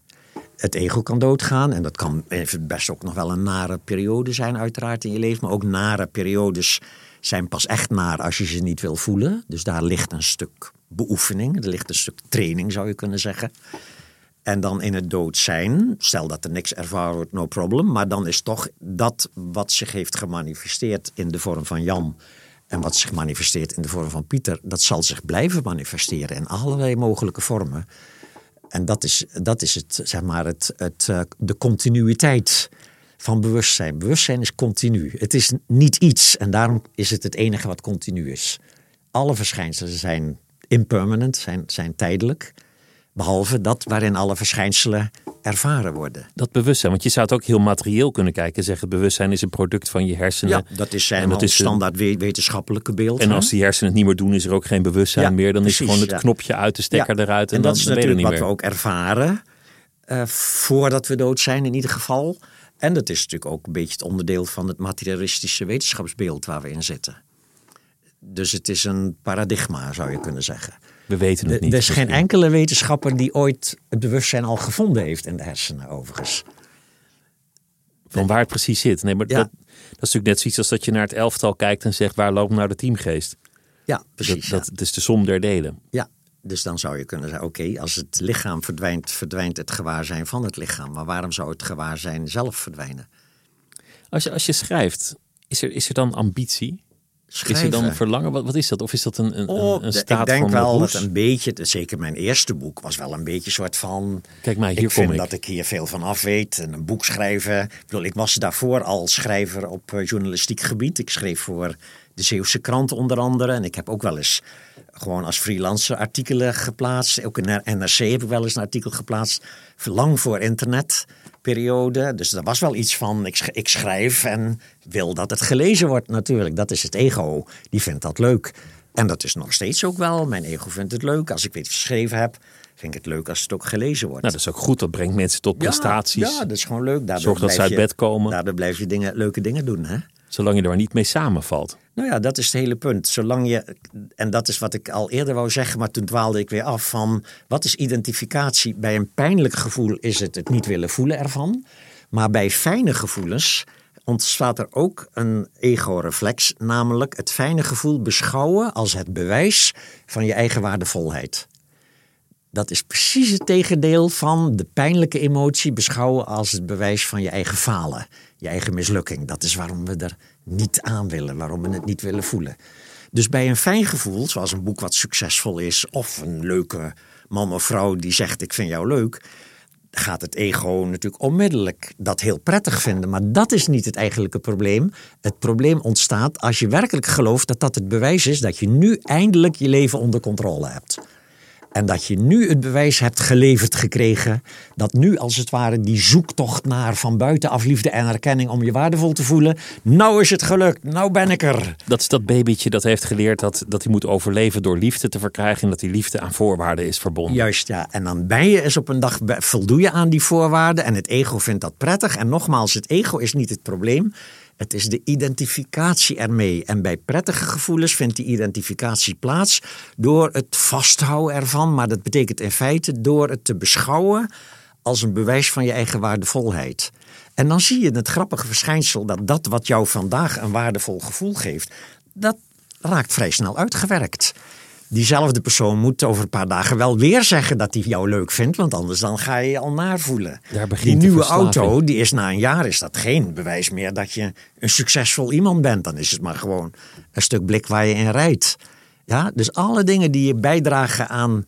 Het ego kan doodgaan. En dat kan best ook nog wel een nare periode zijn, uiteraard in je leven. Maar ook nare periodes zijn pas echt naar als je ze niet wil voelen. Dus daar ligt een stuk beoefening, er ligt een stuk training, zou je kunnen zeggen. En dan in het dood zijn, stel dat er niks ervaren wordt, no problem. Maar dan is toch dat wat zich heeft gemanifesteerd in de vorm van Jan. En wat zich manifesteert in de vorm van Pieter, dat zal zich blijven manifesteren in allerlei mogelijke vormen. En dat is, dat is het, zeg maar, het, het, uh, de continuïteit van bewustzijn. Bewustzijn is continu. Het is niet iets en daarom is het het enige wat continu is. Alle verschijnselen zijn impermanent, zijn, zijn tijdelijk. Behalve dat waarin alle verschijnselen ervaren worden. Dat bewustzijn, want je zou het ook heel materieel kunnen kijken. Zeggen, bewustzijn is een product van je hersenen. Ja, dat is zijn dat is standaard wetenschappelijke beeld. En als die hersenen het niet meer doen, is er ook geen bewustzijn meer. Dan is gewoon het knopje uit de stekker eruit. En, en dat dan, is dan natuurlijk wat we ook ervaren. Uh, voordat we dood zijn in ieder geval. En dat is natuurlijk ook een beetje het onderdeel van het materialistische wetenschapsbeeld waar we in zitten. Dus het is een paradigma, zou je kunnen zeggen. We weten het niet. Er is geen enkele wetenschapper die ooit het bewustzijn al gevonden heeft in de hersenen, overigens. Van waar het precies zit. Nee, maar ja. dat, dat, is natuurlijk net zoiets als dat je naar het elftal kijkt en zegt: waar loopt nou de teamgeest? Ja, precies. Dat, dat is de som der delen. Ja, dus dan zou je kunnen zeggen: oké, als het lichaam verdwijnt, verdwijnt het gewaarzijn van het lichaam. Maar waarom zou het gewaarzijn zelf verdwijnen? Als je, als je schrijft, is er, is er dan ambitie? Schrijven. Is er dan verlangen? Wat, wat is dat? Of is dat een, een, oh, een staat Ik denk van wel dat een beetje, zeker mijn eerste boek, was wel een beetje een soort van. Kijk maar, hier ik kom vind ik. dat ik hier veel van af weet. En een boek schrijven. Ik, bedoel, ik was daarvoor al schrijver op uh, journalistiek gebied. Ik schreef voor de Zeeuwse krant onder andere. En ik heb ook wel eens gewoon als freelancer artikelen geplaatst. Ook in NRC heb ik wel eens een artikel geplaatst. Lang voor internetperiode. Dus er was wel iets van, ik, ik schrijf en wil dat het gelezen wordt natuurlijk. Dat is het ego. Die vindt dat leuk. En dat is nog steeds ook wel. Mijn ego vindt het leuk. Als ik iets geschreven heb, vind ik het leuk als het ook gelezen wordt. Nou, dat is ook goed. Dat brengt mensen tot prestaties. Ja, ja dat is gewoon leuk. Daardoor Zorg dat ze uit je, bed komen. Daardoor blijf je dingen, leuke dingen doen. Hè? Zolang je er maar niet mee samenvalt. Nou ja, dat is het hele punt. Zolang je, en dat is wat ik al eerder wou zeggen, maar toen dwaalde ik weer af van wat is identificatie? Bij een pijnlijk gevoel is het het niet willen voelen ervan. Maar bij fijne gevoelens ontstaat er ook een ego-reflex, namelijk het fijne gevoel beschouwen als het bewijs van je eigen waardevolheid. Dat is precies het tegendeel van de pijnlijke emotie beschouwen als het bewijs van je eigen falen, je eigen mislukking. Dat is waarom we er niet aan willen, waarom we het niet willen voelen. Dus bij een fijn gevoel, zoals een boek wat succesvol is, of een leuke man of vrouw die zegt: Ik vind jou leuk, gaat het ego natuurlijk onmiddellijk dat heel prettig vinden. Maar dat is niet het eigenlijke probleem. Het probleem ontstaat als je werkelijk gelooft dat dat het bewijs is dat je nu eindelijk je leven onder controle hebt. En dat je nu het bewijs hebt geleverd gekregen. Dat nu als het ware die zoektocht naar van buitenaf liefde en erkenning om je waardevol te voelen. Nou is het gelukt, nou ben ik er. Dat is dat babytje dat heeft geleerd dat, dat hij moet overleven door liefde te verkrijgen. En dat die liefde aan voorwaarden is verbonden. Juist ja, en dan ben je eens op een dag, voldoe je aan die voorwaarden. En het ego vindt dat prettig. En nogmaals, het ego is niet het probleem. Het is de identificatie ermee. En bij prettige gevoelens vindt die identificatie plaats door het vasthouden ervan. Maar dat betekent in feite door het te beschouwen als een bewijs van je eigen waardevolheid. En dan zie je het grappige verschijnsel dat dat wat jou vandaag een waardevol gevoel geeft, dat raakt vrij snel uitgewerkt. Diezelfde persoon moet over een paar dagen wel weer zeggen dat hij jou leuk vindt, want anders dan ga je je al naarvoelen. Die nieuwe auto, die is na een jaar is dat geen bewijs meer dat je een succesvol iemand bent. Dan is het maar gewoon een stuk blik waar je in rijdt. Ja, dus alle dingen die je bijdragen aan,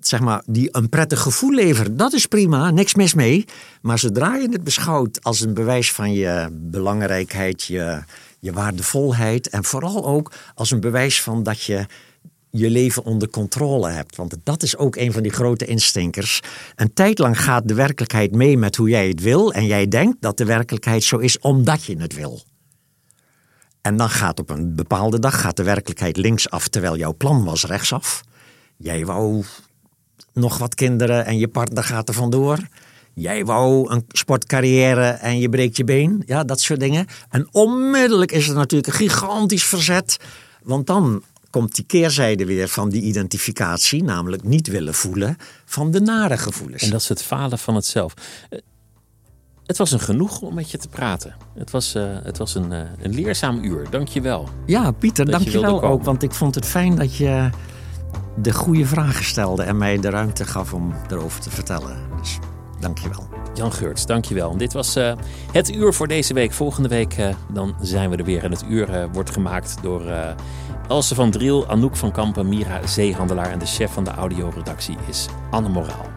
zeg maar, die een prettig gevoel leveren, dat is prima, niks mis mee. Maar zodra je het beschouwt als een bewijs van je belangrijkheid, je, je waardevolheid en vooral ook als een bewijs van dat je je leven onder controle hebt. Want dat is ook een van die grote instinkers. Een tijd lang gaat de werkelijkheid mee met hoe jij het wil. En jij denkt dat de werkelijkheid zo is omdat je het wil. En dan gaat op een bepaalde dag gaat de werkelijkheid linksaf, terwijl jouw plan was rechtsaf. Jij wou nog wat kinderen en je partner gaat er vandoor. Jij wou een sportcarrière en je breekt je been. Ja, dat soort dingen. En onmiddellijk is er natuurlijk een gigantisch verzet. Want dan komt die keerzijde weer van die identificatie, namelijk niet willen voelen van de nare gevoelens. En dat is het falen van het zelf. Eh, Het was een genoeg om met je te praten. Het was, eh, het was een, eh, een leerzaam uur. Dank je wel. Ja, Pieter, dank je wel ook. Want ik vond het fijn dat je de goede vragen stelde en mij de ruimte gaf om erover te vertellen. Dus dank je wel. Jan Geurts, dankjewel. Dit was het uur voor deze week. Volgende week dan zijn we er weer. En het uur wordt gemaakt door Else van Driel, Anouk van Kampen, Mira Zeehandelaar. En de chef van de audioredactie is Anne Moraal.